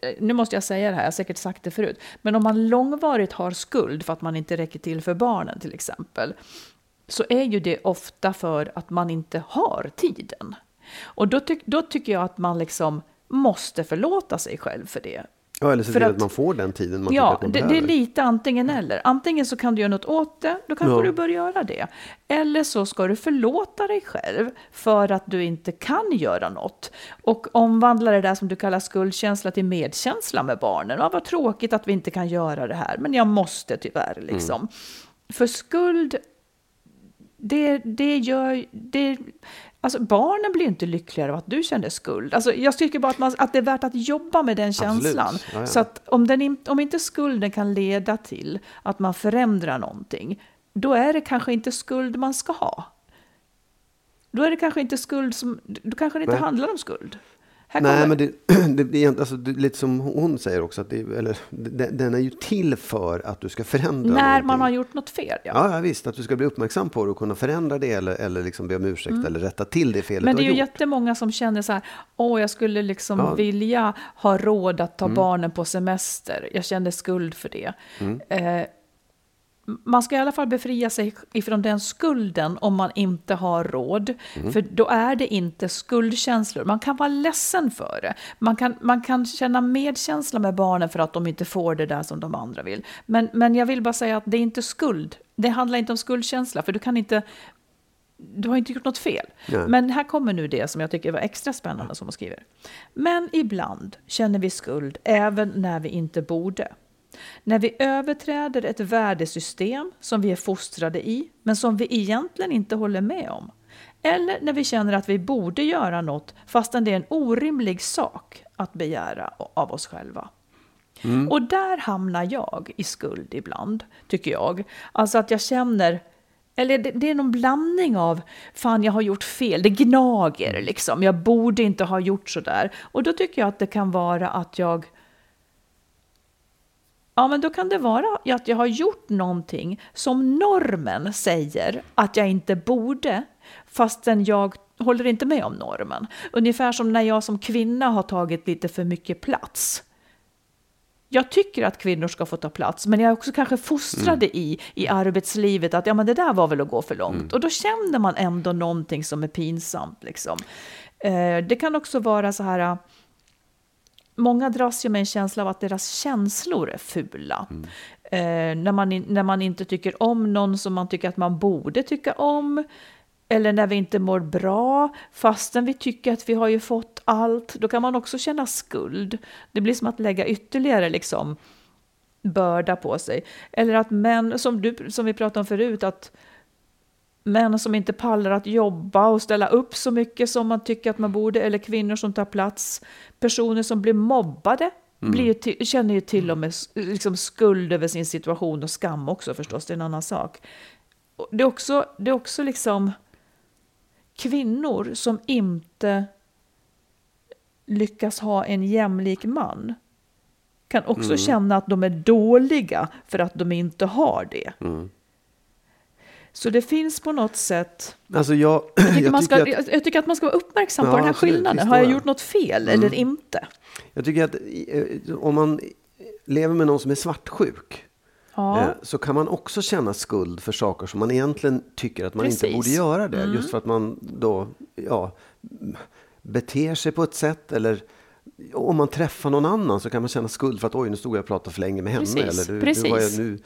Eh, Nu måste jag säga det här, jag har säkert sagt det förut. Men om man långvarigt har skuld för att man inte räcker till för barnen till exempel. Så är ju det ofta för att man inte har tiden. Och då, tyck, då tycker jag att man liksom måste förlåta sig själv för det. Ja, eller se till att, att- man får den tiden man Ja, att man det, det är behöver. lite antingen eller. Antingen så kan du göra något åt det, då kanske Ja. du bör göra det. Eller så ska du förlåta dig själv för att du inte kan göra något. Och omvandla det där som du kallar skuldkänsla till medkänsla med barnen. Ja, vad tråkigt att vi inte kan göra det här, men jag måste tyvärr. Liksom. För skuld, det, det gör... Det, Alltså barnen blir inte lyckligare av att du känner skuld. Alltså jag tycker bara att, man, att det är värt att jobba med den känslan. Ja, ja. Så att om, den, om inte skulden kan leda till att man förändrar någonting, då är det kanske inte skuld man ska ha. Då är det kanske inte skuld som, då kanske det inte Nej. handlar om skuld. Här Nej, men det, [CLEARS THROAT] det, alltså, det lite som hon säger också, att det, eller, den, är ju till för att du ska förändra när någonting. man har gjort något fel, ja. Ja, ja, visst. Att du ska bli uppmärksam på det och kunna förändra det eller, eller liksom be om ursäkt eller rätta till det felet Mm. Men det är ju gjort. jättemånga som känner så här, åh, jag skulle liksom Ja. Mm. vilja ha råd att ta barnen på semester. Jag känner skuld för det. Eh, man ska i alla fall befria sig ifrån den skulden om man inte har råd. Mm. För då är det inte skuldkänslor. Man kan vara ledsen för det. Man kan, man kan känna medkänsla med barnen för att de inte får det där som de andra vill. Men, men jag vill bara säga att det är inte skuld. Det handlar inte om skuldkänsla, för du kan inte du har inte gjort något fel. Nej. Men här kommer nu det som jag tycker var extra spännande som hon skriver. Men ibland känner vi skuld även när vi inte borde. När vi överträder ett värdesystem som vi är fostrade i, men som vi egentligen inte håller med om. Eller när vi känner att vi borde göra något fastän det är en orimlig sak att begära av oss själva. Och där hamnar jag i skuld ibland, tycker jag. Alltså att jag känner, eller det, det är någon blandning av, fan jag har gjort fel, det gnager liksom, jag borde inte ha gjort så där. Och då tycker jag att det kan vara att jag, Ja, men då kan det vara att jag har gjort någonting som normen säger att jag inte borde, fastän jag håller inte med om normen. Ungefär som när jag som kvinna har tagit lite för mycket plats. Jag tycker att kvinnor ska få ta plats, men jag är också kanske fostrade Mm. i, i arbetslivet att ja, men det där var väl att gå för långt. Och då känner man ändå någonting som är pinsamt. Liksom. Eh, det kan också vara så här, många dras ju med en känsla av att deras känslor är fula. Eh, när, man, när man inte tycker om någon som man tycker att man borde tycka om. Eller när vi inte mår bra, fastän vi tycker att vi har ju fått allt. Då kan man också känna skuld. Det blir som att lägga ytterligare liksom, börda på sig. Eller att män, som, du, som vi pratade om förut, att män som inte pallar att jobba och ställa upp så mycket som man tycker att man borde, eller kvinnor som tar plats, personer som blir mobbade, blir ju till, känner ju till och med liksom skuld över sin situation och skam också förstås, det är en annan sak. Det är också, det är också liksom kvinnor som inte lyckas ha en jämlik man kan också känna att de är dåliga för att de inte har det. Så det finns på något sätt... Alltså jag, Jag tycker, jag man ska, tycker att- jag, tycker att man ska vara uppmärksam Ja, på den här absolut, skillnaden. Har jag gjort något fel eller inte? Jag tycker att eh, om man lever med någon som är svartsjuk Ja. eh, så kan man också känna skuld för saker som man egentligen tycker att man inte Precis. borde göra det. Mm. Just för att man då ja, beter sig på ett sätt eller om man träffar någon annan så kan man känna skuld för att oj, nu stod jag och pratade för länge med henne. Precis, Eller, nu, nu var jag precis. nu,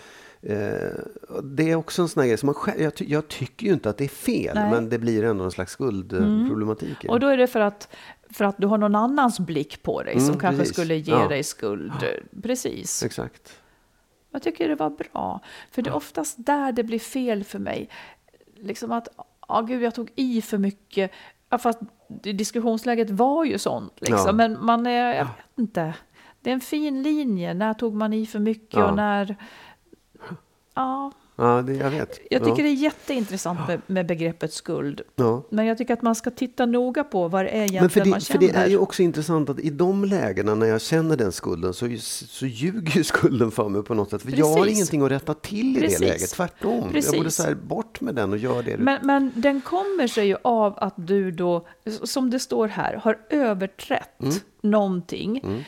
det är också en sån här grej som man själv, jag, ty, jag tycker ju inte att det är fel, Nej. men det blir ändå en slags skuldproblematik. det. Och då är det för att, för att du har någon annans blick på dig som Mm, kanske precis. skulle ge Ja. dig skuld. Precis. Exakt. Jag tycker det var bra. För det är oftast där det blir fel för mig. Liksom att, ja gud, jag tog i för mycket. Ja, fast diskussionsläget var ju sånt. Liksom. Ja. Men man är, jag vet inte. Det är en fin linje. När tog man i för mycket Ja. och när... Ja, Ja, det, jag vet. jag tycker ja. det är jätteintressant med, med begreppet skuld. Ja. Men jag tycker att man ska titta noga på vad det är egentligen Men för man det, för känner. det är ju också intressant att i de lägena när jag känner den skulden så, så ljuger ju skulden för mig på något sätt. För jag har Precis. ingenting att rätta till i Precis. det läget. Tvärtom. Jag Precis. borde säga bort med den och gör det. Men, men den kommer sig ju av att du då, som det står här, har överträtt Mm. någonting.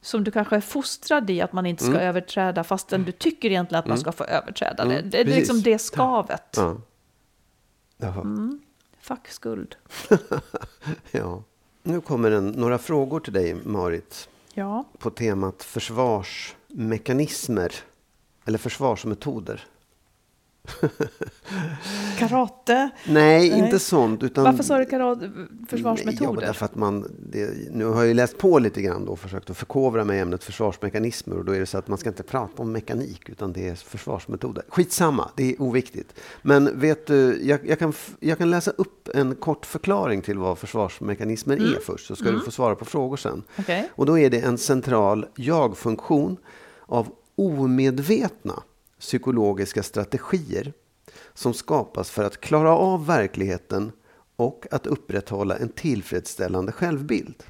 Som du kanske är fostrad i att man inte ska Mm. överträda fastän du tycker egentligen att man ska få överträda det. Det är Precis. liksom det skavet. Ja. Jaha. Mm. Fuck skuld. [LAUGHS] ja. Nu kommer en, några frågor till dig, Marit, Ja. på temat försvarsmekanismer eller försvarsmetoder. [LAUGHS] Karate. Nej, Nej. inte sånt. Utan Varför sa du karate? Nej, Ja, Försvarsmetoder? därför att man, det, nu har jag ju läst på lite grann då och försökt att förkovra mig i ämnet försvarsmekanismer och då är det så att man ska inte prata om mekanik utan det är försvarsmetoder. Skitsamma, det är oviktigt. Men vet du, jag, jag, kan, jag kan läsa upp en kort förklaring till vad försvarsmekanismer är först så ska du få svara på frågor sen. Okej. Och då är det en central jag-funktion av omedvetna psykologiska strategier som skapas för att klara av verkligheten och att upprätthålla en tillfredsställande självbild.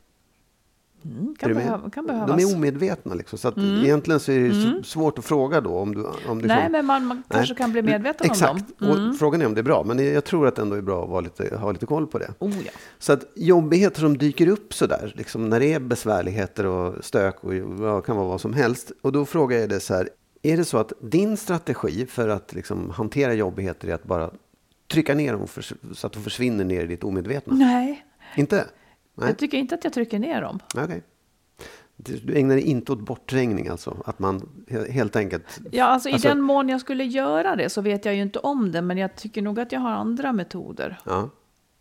Mm, kan, behöva, kan behövas. Mm. De är omedvetna. Liksom, så att egentligen så är det så svårt att fråga då. Om du, om du Nej, får- men man, man kanske kan bli medveten Exakt. om dem. Mm. Och frågan är om det är bra. Men jag tror att det ändå är bra att vara lite, ha lite koll på det. Oh, ja. Så att jobbigheter som dyker upp sådär, liksom när det är besvärligheter och stök och ja, kan vara vad som helst. Och då frågar jag dig så här, är det så att din strategi för att liksom hantera jobbigheter är att bara trycka ner dem så att de försvinner ner i ditt omedvetna? Nej, Inte? Nej, jag tycker inte att jag trycker ner dem. okej. Du ägnar dig inte åt bortträngning alltså? Att man he- helt enkelt... Ja, alltså, Alltså- i den mån jag skulle göra det så vet jag ju inte om det, men jag tycker nog att jag har andra metoder Ja,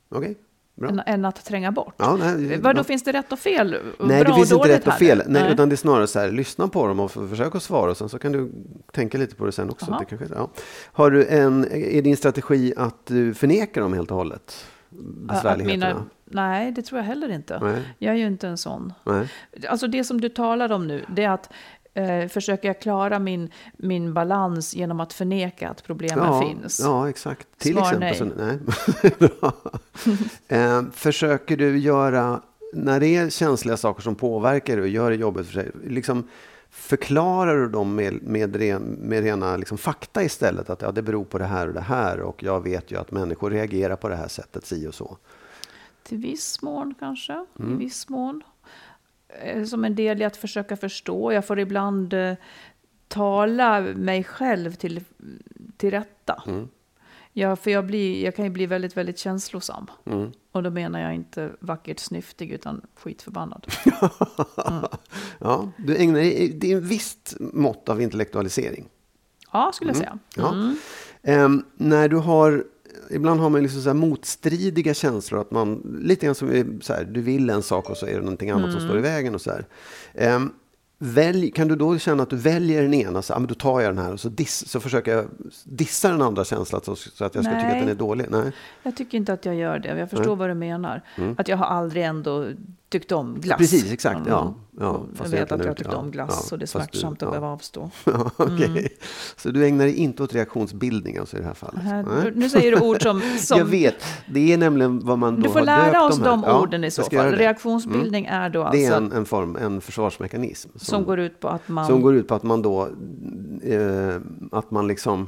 okej. Bra. Än, än att tränga bort. Ja, nej, Vad då ja. finns det rätt och fel? Nej, Bra det finns och inte rätt och fel. nu? Nej, Utan det är snarare så här, lyssna på dem och försök att svara. Och sen så kan du tänka lite på det sen också. Det kanske, ja. Har du en, är din strategi att du förnekar dem helt och hållet? Besvärligheterna? mina, nej, det tror jag heller inte. Nej. Jag är ju inte en sån. Nej. Alltså det som du talar om nu, det är att eh, försöka klara min, min balans genom att förneka att problemen Ja, finns. ja, exakt. Till Svar exempel. nej. Så, nej. [LAUGHS] Eh, försöker du göra, när det är känsliga saker som påverkar dig gör det jobbigt för sig, liksom, förklarar du dem med, med, ren, med rena liksom fakta istället? Att ja, det beror på det här och det här och jag vet ju att människor reagerar på det här sättet, si och så. Till viss mån kanske. Mm. I viss mån. Eh, Som en del i att försöka förstå. Jag får ibland eh, tala mig själv till, till rätta. Mm. Ja, för jag, blir, jag kan ju bli väldigt, väldigt känslosam. Mm. Och då menar jag inte vackert snyftig, utan skitförbannad. [LAUGHS] Ja, du ägnar dig, det är en visst mått av intellektualisering. Ja, skulle jag säga. Ja. Mm. Ehm, när du har, ibland har man liksom så motstridiga känslor, att man, lite grann som så här, du vill en sak och så är det någonting annat som Mm. står i vägen och så här. Ehm, välj, kan du då känna att du väljer den ena, så, ah, men då tar jag den här och så, diss, så försöker jag dissa den andra känslan så, så att jag ska tycka att Nej. den är dålig? Nej. Jag tycker inte att jag gör det. Jag förstår Nej. vad du menar. Mm. Att jag har aldrig ändå tyckt om glass. Precis, exakt, ja. Mm. Ja, fast jag vet att jag har ut- tyckt ja, om glass ja, och det är du- smärtsamt ja. att behöva avstå. [LAUGHS] Ja, okej. Mm. Så du ägnar dig inte åt reaktionsbildning alltså i det här fallet? Här-. Nu säger du ord som... [LAUGHS] som Jag vet, det är nämligen vad man då du får lära oss de Ja, orden i så fall. det. Mm. Reaktionsbildning är då Det är alltså en, en form, en försvarsmekanism. som går ut på att man... som går ut på att man då, eh, att man liksom,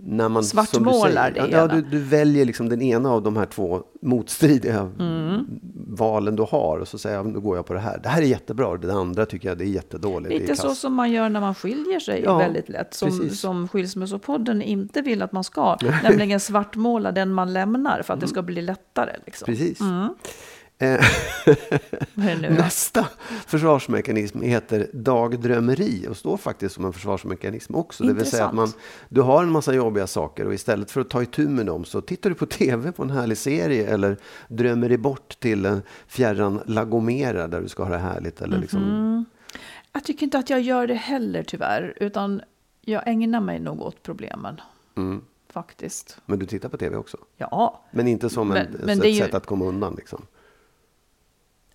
när man, Svartmålar det ja, du, du väljer liksom den ena av de här två motstridiga Mm. valen du har och så säger jag, då går jag på det här. Det här är jättebra, och det andra tycker jag det är jättedåligt. det är Lite så som man gör när man skiljer sig Ja, väldigt lätt. Som, precis. som Skilsmässopodden inte vill att man ska. nämligen svartmåla den man lämnar för att det ska bli lättare. Liksom. Precis. Mm. Eh? Nästa försvarsmekanism heter dagdrömmeri och står faktiskt som en försvarsmekanism också. Det vill säga att man, Intressant. du har en massa jobbiga saker och istället för att ta itu med dem så tittar du på [LAUGHS] tv på en härlig serie eller drömmer dig bort till en fjärran La Gomera där du ska ha det härligt. Eller liksom, Mhm. Jag tycker inte att jag gör det heller tyvärr. Utan jag ägnar mig nog åt problemen. mm. Faktiskt. Men du tittar på tv också? Ja, Men inte som Men- en, men ett det är ju- sätt att komma undan? Liksom.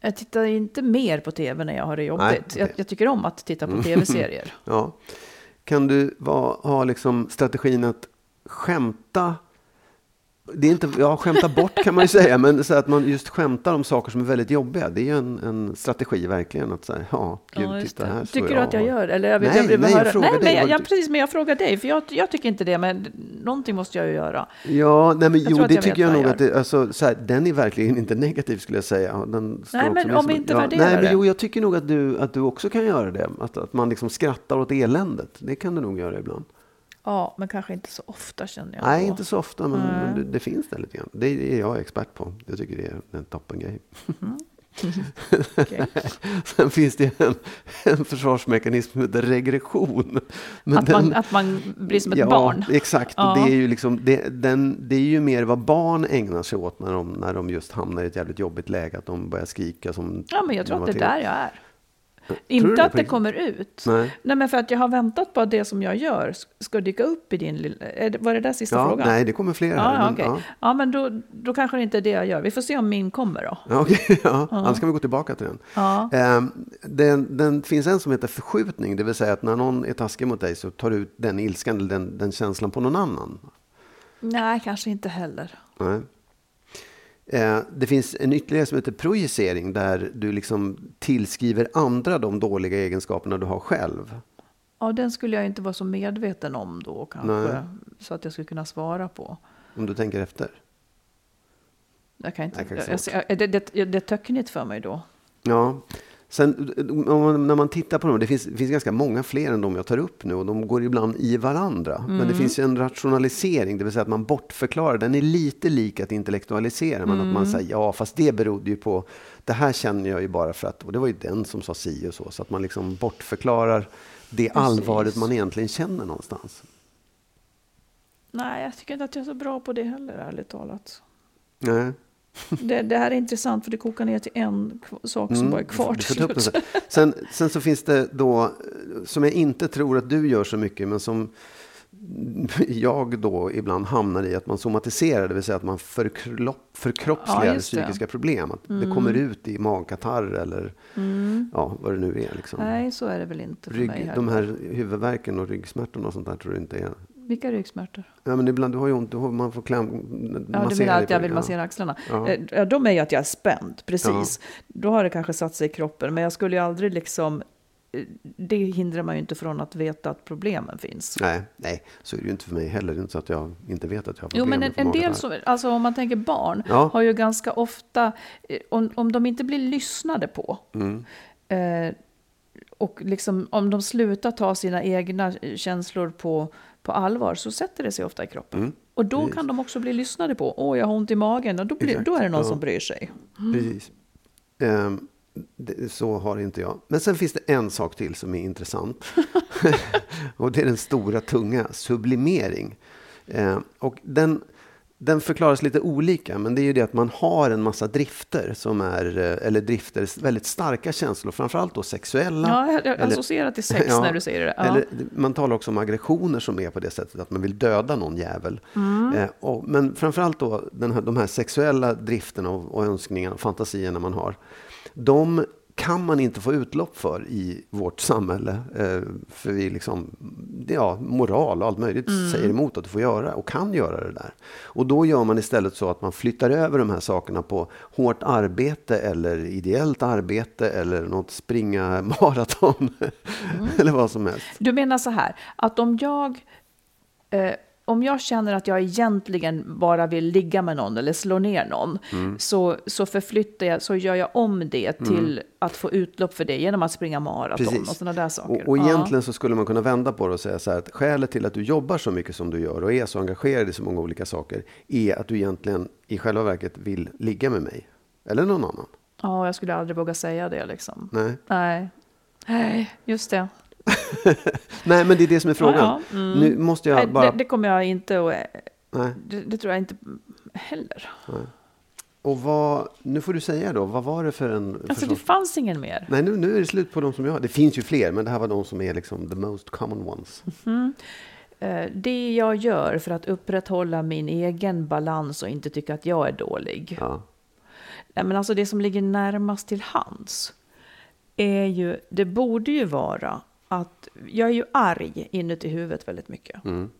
Jag tittar inte mer på tv när jag har det jobbigt. Nej, okej. jag, jag tycker om att titta på Mm. tv-serier. [LAUGHS] Ja. Kan du va, ha liksom strategin att skämta? Det är inte, ja, skämta bort kan man ju säga, men så att man just skämtar om saker som är väldigt jobbiga. Det är ju en, en strategi verkligen. Att säga, ja, gud, Ja, titta här Tycker du att jag gör? Eller jag vill, Nej, jag vill nej, jag höra. frågar nej, dig men jag, precis, men jag frågar dig. För jag, jag tycker inte det, men någonting måste jag ju göra. Ja, nej, men Jag jo, det jag tycker jag nog jag att det, alltså, så här, den är verkligen inte negativ skulle jag säga. Den Nej, men om som vi inte ja, värderar nej, men det. Jo, jag tycker nog att du, att du också kan göra det. Att, att man liksom skrattar åt eländet. Det kan du nog göra ibland. Ja, men kanske inte så ofta känner jag. Nej, då. inte så ofta, men, men det, det finns det lite grann. Det är jag expert på. Jag tycker det är en toppengrej. [LAUGHS] Okej. [LAUGHS] Sen finns det en, en försvarsmekanism som heter regression. Men Att, man, att man blir som ett ja, barn. exakt. Ja. Det, är ju liksom, det, den, det är ju mer vad barn ägnar sig åt när de, när de just hamnar i ett jävligt jobbigt läge. Att de börjar skrika som... Ja, men jag tror att det de är där jag är. Inte att det kommer ut. Nej. Nej, men för att jag har väntat på att det som jag gör ska dyka upp i din lilla... Var det där sista Ja, frågan? nej, det kommer fler här. Ja, ja, men, okej. ja. ja, men då, då kanske det inte är det jag gör. Vi får se om min kommer då. Ja, okej, [LAUGHS] ja. Annars kan vi gå tillbaka till den. Ja. Ehm, den. Den finns en som heter förskjutning, det vill säga att när någon är taskig mot dig så tar du ut den ilskan eller den, den känslan på någon annan. Nej, kanske inte heller. Nej. Eh, Det finns en ytterligare som heter projicering där du liksom tillskriver andra de dåliga egenskaperna du har själv. Ja, den skulle jag inte vara så medveten om då kanske. Nej. Så att jag skulle kunna svara på. Om du tänker efter. Jag kan inte, kanske jag, jag, det, det, det är töcknigt för mig då. Ja. Sen, när man tittar på dem, det finns, det finns ganska många fler än de jag tar upp nu och de går ibland i varandra. Men det finns ju en rationalisering, det vill säga att man bortförklarar. Den är lite lik att intellektualisera, men att man säger ja, fast det berodde ju på, det här känner jag ju bara för att, och det var ju den som sa si och så, så att man liksom bortförklarar det allvaret man egentligen känner någonstans. Nej, jag tycker inte att jag är så bra på det heller, ärligt talat. Nej. Det, det här är intressant för det kokar ner till en sak som Mm, bara är kvar till slut. sen. sen, så finns det då, som jag inte tror att du gör så mycket, men som jag då ibland hamnar i att man somatiserar, det vill säga att man förkropp, förkroppsligar Ja, det. psykiska problem. Att det Mm. kommer ut i magkatarr eller ja, vad det nu är. Liksom. Nej, så är det väl inte för mig Rygg, heller. de här huvudvärken och ryggsmärtorna och sånt där tror du inte är... Vilka ryggsmärtor? Ja, men ibland, du har ju ont, du har, man får kläm, Ja, du menar att jag vill massera axlarna? Ja. Eh, Ja, de är ju att jag är spänd, precis. Då har det kanske satt sig i kroppen. Men jag skulle ju aldrig liksom eh, det hindrar man ju inte från att veta att problemen finns. Nej, nej, så är det ju inte för mig heller. Det är inte så att jag inte vet att jag har problem Jo, men en, en del som, alltså om man tänker barn, Ja. har ju ganska ofta, eh, om, om de inte blir lyssnade på, Mm. eh, och liksom om de slutar ta sina egna känslor på, på allvar, så sätter det sig ofta i kroppen. Och då kan de också bli lyssnade på. Åh, jag har ont i magen, och då, blir, då är det någon ja. som bryr sig. Precis. Ehm, det, så har inte jag. Men sen finns det en sak till som är intressant. [LAUGHS] [LAUGHS] och det är den stora tunga, sublimering. Ehm, och den, den förklaras lite olika, men det är ju det att man har en massa drifter som är, eh, eller drifter, väldigt starka känslor, framförallt då sexuella. Ja, jag, jag eller- associerar till sex [LAUGHS] Ja, när du säger det. Ja. Eller, man talar också om aggressioner som är på det sättet att man vill döda någon jävel. Mm. Eh, och, men framförallt då den här, de här sexuella drifterna och, och önskningarna, fantasierna man har. De kan man inte få utlopp för i vårt samhälle. Eh, för vi liksom, ja, moral och allt möjligt Mm. säger emot att du får göra och kan göra det där. Och då gör man istället så att man flyttar över de här sakerna på hårt arbete eller ideellt arbete eller något springa [LAUGHS] maraton. Mm. eller vad som helst. Du menar så här, att om jag, eh, om jag känner att jag egentligen bara vill ligga med någon eller slå ner någon, Mm. så, så förflyttar jag, så gör jag om det till att få utlopp för det genom att springa maraton och sådana där saker. Och, och Ja. egentligen så skulle man kunna vända på det och säga så här att skälet till att du jobbar så mycket som du gör och är så engagerad i så många olika saker är att du egentligen i själva verket vill ligga med mig. Eller någon annan. Ja, jag skulle aldrig våga säga det liksom. Nej. Nej, Nej just det. [LAUGHS] Nej, men det är det som är frågan. Ja, ja, mm. Nu måste jag Nej, bara... det, det kommer jag inte att... Nej. Det, det tror jag inte heller. Och vad... Nu får du säga då, vad var det för en... Alltså det försvar- fanns ingen mer. Nej, nu, nu är det slut på de som jag har. Det finns ju fler, men det här var de som är liksom the most common ones. Eh, Det jag gör för att upprätthålla min egen balans och inte tycka att jag är dålig. Ja. Nej, men alltså det som ligger närmast till hands är ju, det borde ju vara att jag är ju arg inuti huvudet väldigt mycket. Mm.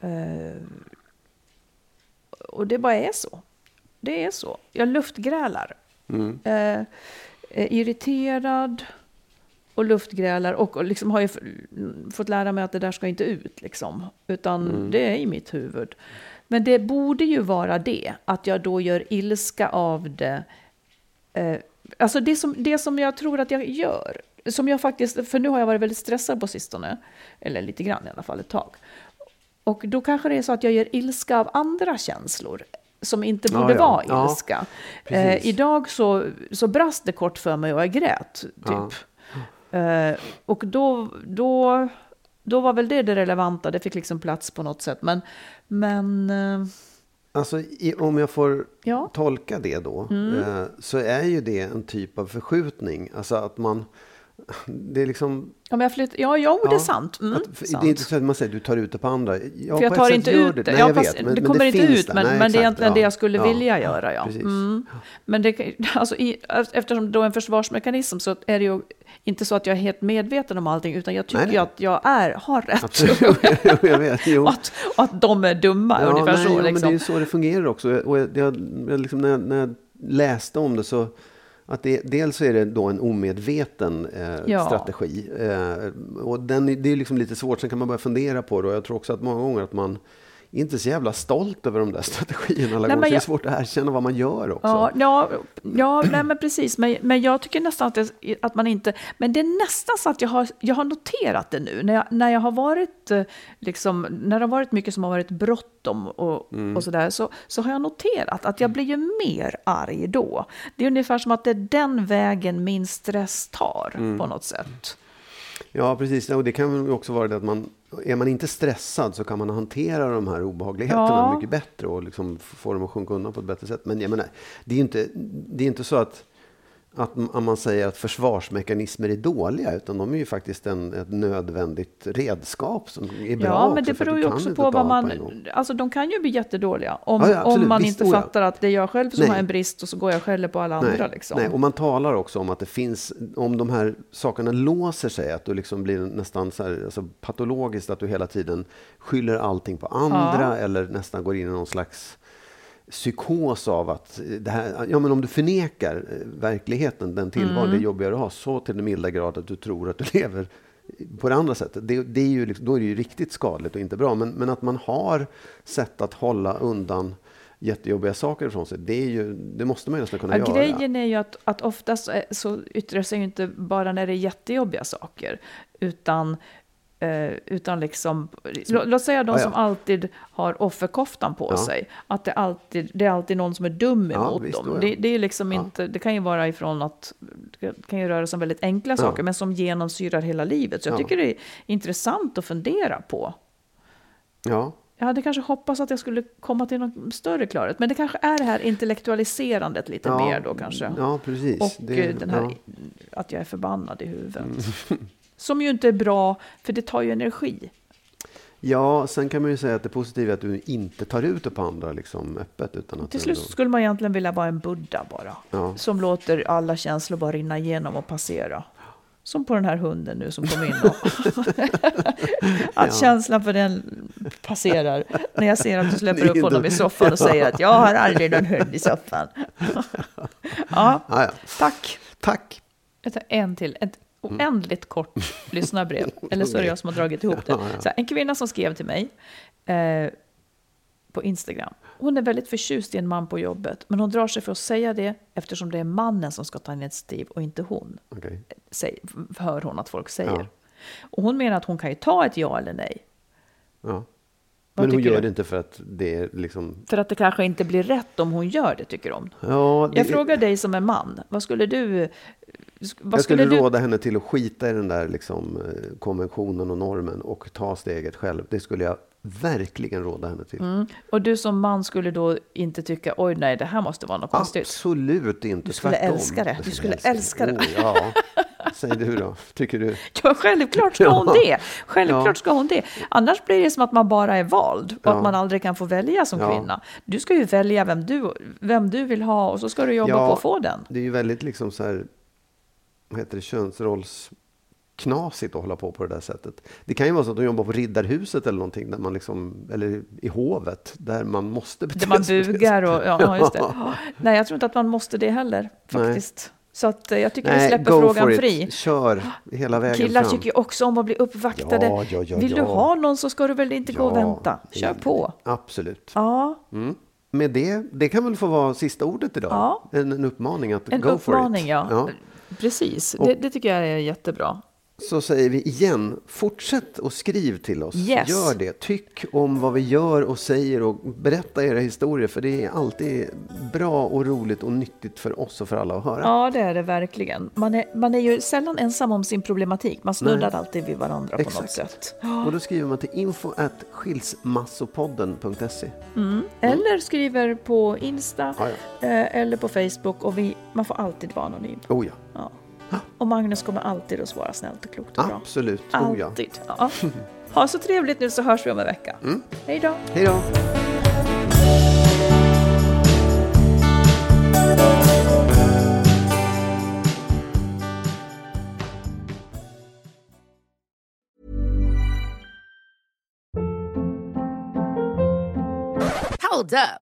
Eh, och det bara är så. Det är så. Jag luftgrälar. Mm. Är irriterad och luftgrälar och, och liksom har ju fått lära mig att det där ska inte ut liksom. Utan det är i mitt huvud. Men det borde ju vara det, att jag då gör ilska av det. Eh, alltså det som, det som jag tror att jag gör, som jag faktiskt, för nu har jag varit väldigt stressad på sistone, eller lite grann i alla fall ett tag. Och då kanske det är så att jag gör ilska av andra känslor som inte Ja, borde ja. vara Ja, ilska. precis. eh, idag så, så brast det kort för mig och jag grät, typ. Eh, och då, då, då var väl det det relevanta, det fick liksom plats på något sätt. Men, men eh, Alltså, i, om jag får Ja. Mm. tolka det då, eh, så är ju det en typ av förskjutning. Alltså att man... Det är liksom... om jag flytt, ja, jo, det är Ja, sant. Mm, att, sant. Det är inte så att man säger du tar ut det på andra. Ja, För jag tar inte ut det. Nej, Ja, jag fast vet, men, det men kommer inte ut, där. men, Nej, men det är egentligen ja. det jag skulle Ja, vilja göra. Ja. Mm. Men det, alltså, i, eftersom det är en försvarsmekanism så är det ju inte så att jag är helt medveten om allting, utan jag tycker Nej, nej. att jag är, har rätt. Absolut, [LAUGHS] jag vet. Jo. och, att, och att de är dumma, Ja, ungefär nej, så. ja, men det är Liksom. ju så det fungerar också. Och jag, jag, jag liksom, när, jag, när jag läste om det så att det, dels är det då en omedveten eh, Ja. strategi. Eh, och den, det är liksom lite svårt, sen kan man börja fundera på det. Och jag tror också att många gånger att man inte så jävla stolt över de där strategierna alla Nej, gånger. Så det är jag- svårt att erkänna vad man gör också. Ja, ja, ja nej, men precis. Men, men jag tycker nästan att, det, att man inte... Men det är nästan så att jag har, jag har noterat det nu. När jag, när jag har varit... eh, Liksom, när det har varit mycket som har varit bråttom och, och sådär, så, så har jag noterat att jag blir ju mer arg då. Det är ungefär som att det är den vägen min stress tar på något sätt. Ja, precis. Och det kan också vara det att man, är man inte stressad så kan man hantera de här obehagligheterna Ja. mycket bättre och liksom få dem att sjunka undan på ett bättre sätt. Men jag menar, det är ju inte, det är inte så att, att man säger att försvarsmekanismer är dåliga, utan de är ju faktiskt en, ett nödvändigt redskap som är bra Ja, men det beror ju också på vad på man... Alltså de kan ju bli jättedåliga om, Ja, ja, om man Visst, inte oh ja. fattar att det är jag själv som Nej. har en brist och så går jag skäller på alla andra. Nej, Liksom. nej, och man talar också om att det finns, om de här sakerna låser sig, att du liksom blir nästan så här, alltså patologiskt, att du hela tiden skyller allting på andra eller nästan går in i någon slags psykos av att det här, ja men om du förnekar eh, verkligheten, den tillvaro, Mm. det jobbiga du har, så till den milda grad att du tror att du [LAUGHS] lever på det andra sättet. Det, det är ju, liksom- då är det ju riktigt skadligt och inte bra. Men, men att man har sätt att hålla undan jättejobbiga saker ifrån sig, det, är ju, det måste man ju nästan kunna Ja, göra. grejen är ju att, att oftast är- så yttrar sig ju inte bara när det är jättejobbiga saker, utan Eh, utan liksom, lå, låt säga de Ja, ja. som alltid har offerkoftan på Ja. sig, att det, alltid, det är alltid någon som är dum Ja, emot visst, dem. Det, det, är liksom inte, det kan ju vara ifrån att, det kan ju röra sig om väldigt enkla saker, men som genomsyrar hela livet. Så jag Ja. tycker det är intressant att fundera på. Ja, Jag hade kanske hoppats att jag skulle komma till någon större klarhet, men det kanske är det här intellektualiserandet lite mer då kanske. Ja, precis. Och Det- eh, den här, att jag är förbannad i huvudet. [LAUGHS] Som ju inte är bra, för det tar ju energi. Ja, sen kan man ju säga att det positiva är att du inte tar ut det på andra liksom, öppet. Utan att Till slut ändå- skulle man egentligen vilja vara en buddha bara. Ja. Som låter alla känslor bara rinna igenom och passera. Som på den här hunden nu som kom in. Och [LAUGHS] att känslan för den passerar. När jag ser att du släpper [LAUGHS] upp honom i soffan och säger att jag har aldrig någon hund i soffan. [LAUGHS] ja, Ja, ja. tack. Tack! Jag tar en till. Ett oändligt kort lyssnarbrev. [LAUGHS] Eller så är det jag som har dragit ihop det. [LAUGHS] Här, en kvinna som skrev till mig eh, på Instagram. Hon är väldigt förtjust i en man på jobbet. Men hon drar sig för att säga det eftersom det är mannen som ska ta initiativ och inte hon. Okej. Säg, hör hon att folk säger. Ja. Och hon menar att hon kan ju ta ett ja eller nej. Ja. Men hon gör det inte för att det är liksom... För att det kanske inte blir rätt om hon gör det, tycker hon. Ja, det, Jag frågar dig som är man. Vad skulle du... Jag skulle du... råda henne till att skita i den där liksom, eh, konventionen och normen och ta steget själv. Det skulle jag verkligen råda henne till. Mm. Och du som man skulle då inte tycka, oj nej, det här måste vara något konstigt. Absolut inte. Du skulle tvärtom. älska det. Du skulle älska det. Oh, ja. Säg du då. Tycker du? [LAUGHS] Ja, självklart ska hon [LAUGHS] det. Självklart Ja. ska hon det. Annars blir det som att man bara är vald och Ja. att man aldrig kan få välja som Ja. kvinna. Du ska ju välja vem du, vem du vill ha och så ska du jobba på att få den. Det är ju väldigt liksom så här, vad heter det, könsrollsknasigt att hålla på på det där sättet. Det kan ju vara så att de jobbar på Riddarhuset eller någonting, där man liksom, eller i hovet, där man måste bete Där man sig på det bugar och, ja, just det. [LAUGHS] Ja. Nej, jag tror inte att man måste det heller faktiskt. Så att eh, jag tycker vi Nej, släpper go frågan fri. Kör hela vägen Killar fram. tycker också om att bli uppvaktade. Ja, ja, ja, Vill du ha någon så ska du väl inte gå och vänta. Kör på. Absolut. Ja, Mm. Med det, det kan väl få vara sista ordet idag? En, en uppmaning att en go uppmaning for it. ja. Precis, det, det tycker jag är jättebra. Så säger vi igen, fortsätt och skriv till oss. Yes. Gör det. Tyck om vad vi gör och säger och berätta era historier. För det är alltid bra och roligt och nyttigt för oss och för alla att höra. Ja, det är det verkligen. Man är, man är ju sällan ensam om sin problematik. Man snuddar alltid vid varandra på något Exakt. sätt. Och då skriver man till info at skilsmassopodden.se. Eller skriver på Insta Ja, eh, eller på Facebook. Och vi, man får alltid vara anonym. Oh ja, Ja. Och Magnus kommer alltid att svara snällt och klokt och bra. absolut. Oh ja. Mm. Alltid. Ja. Ha så trevligt nu så hörs vi om en vecka. Hej då! Hej då. Hold up.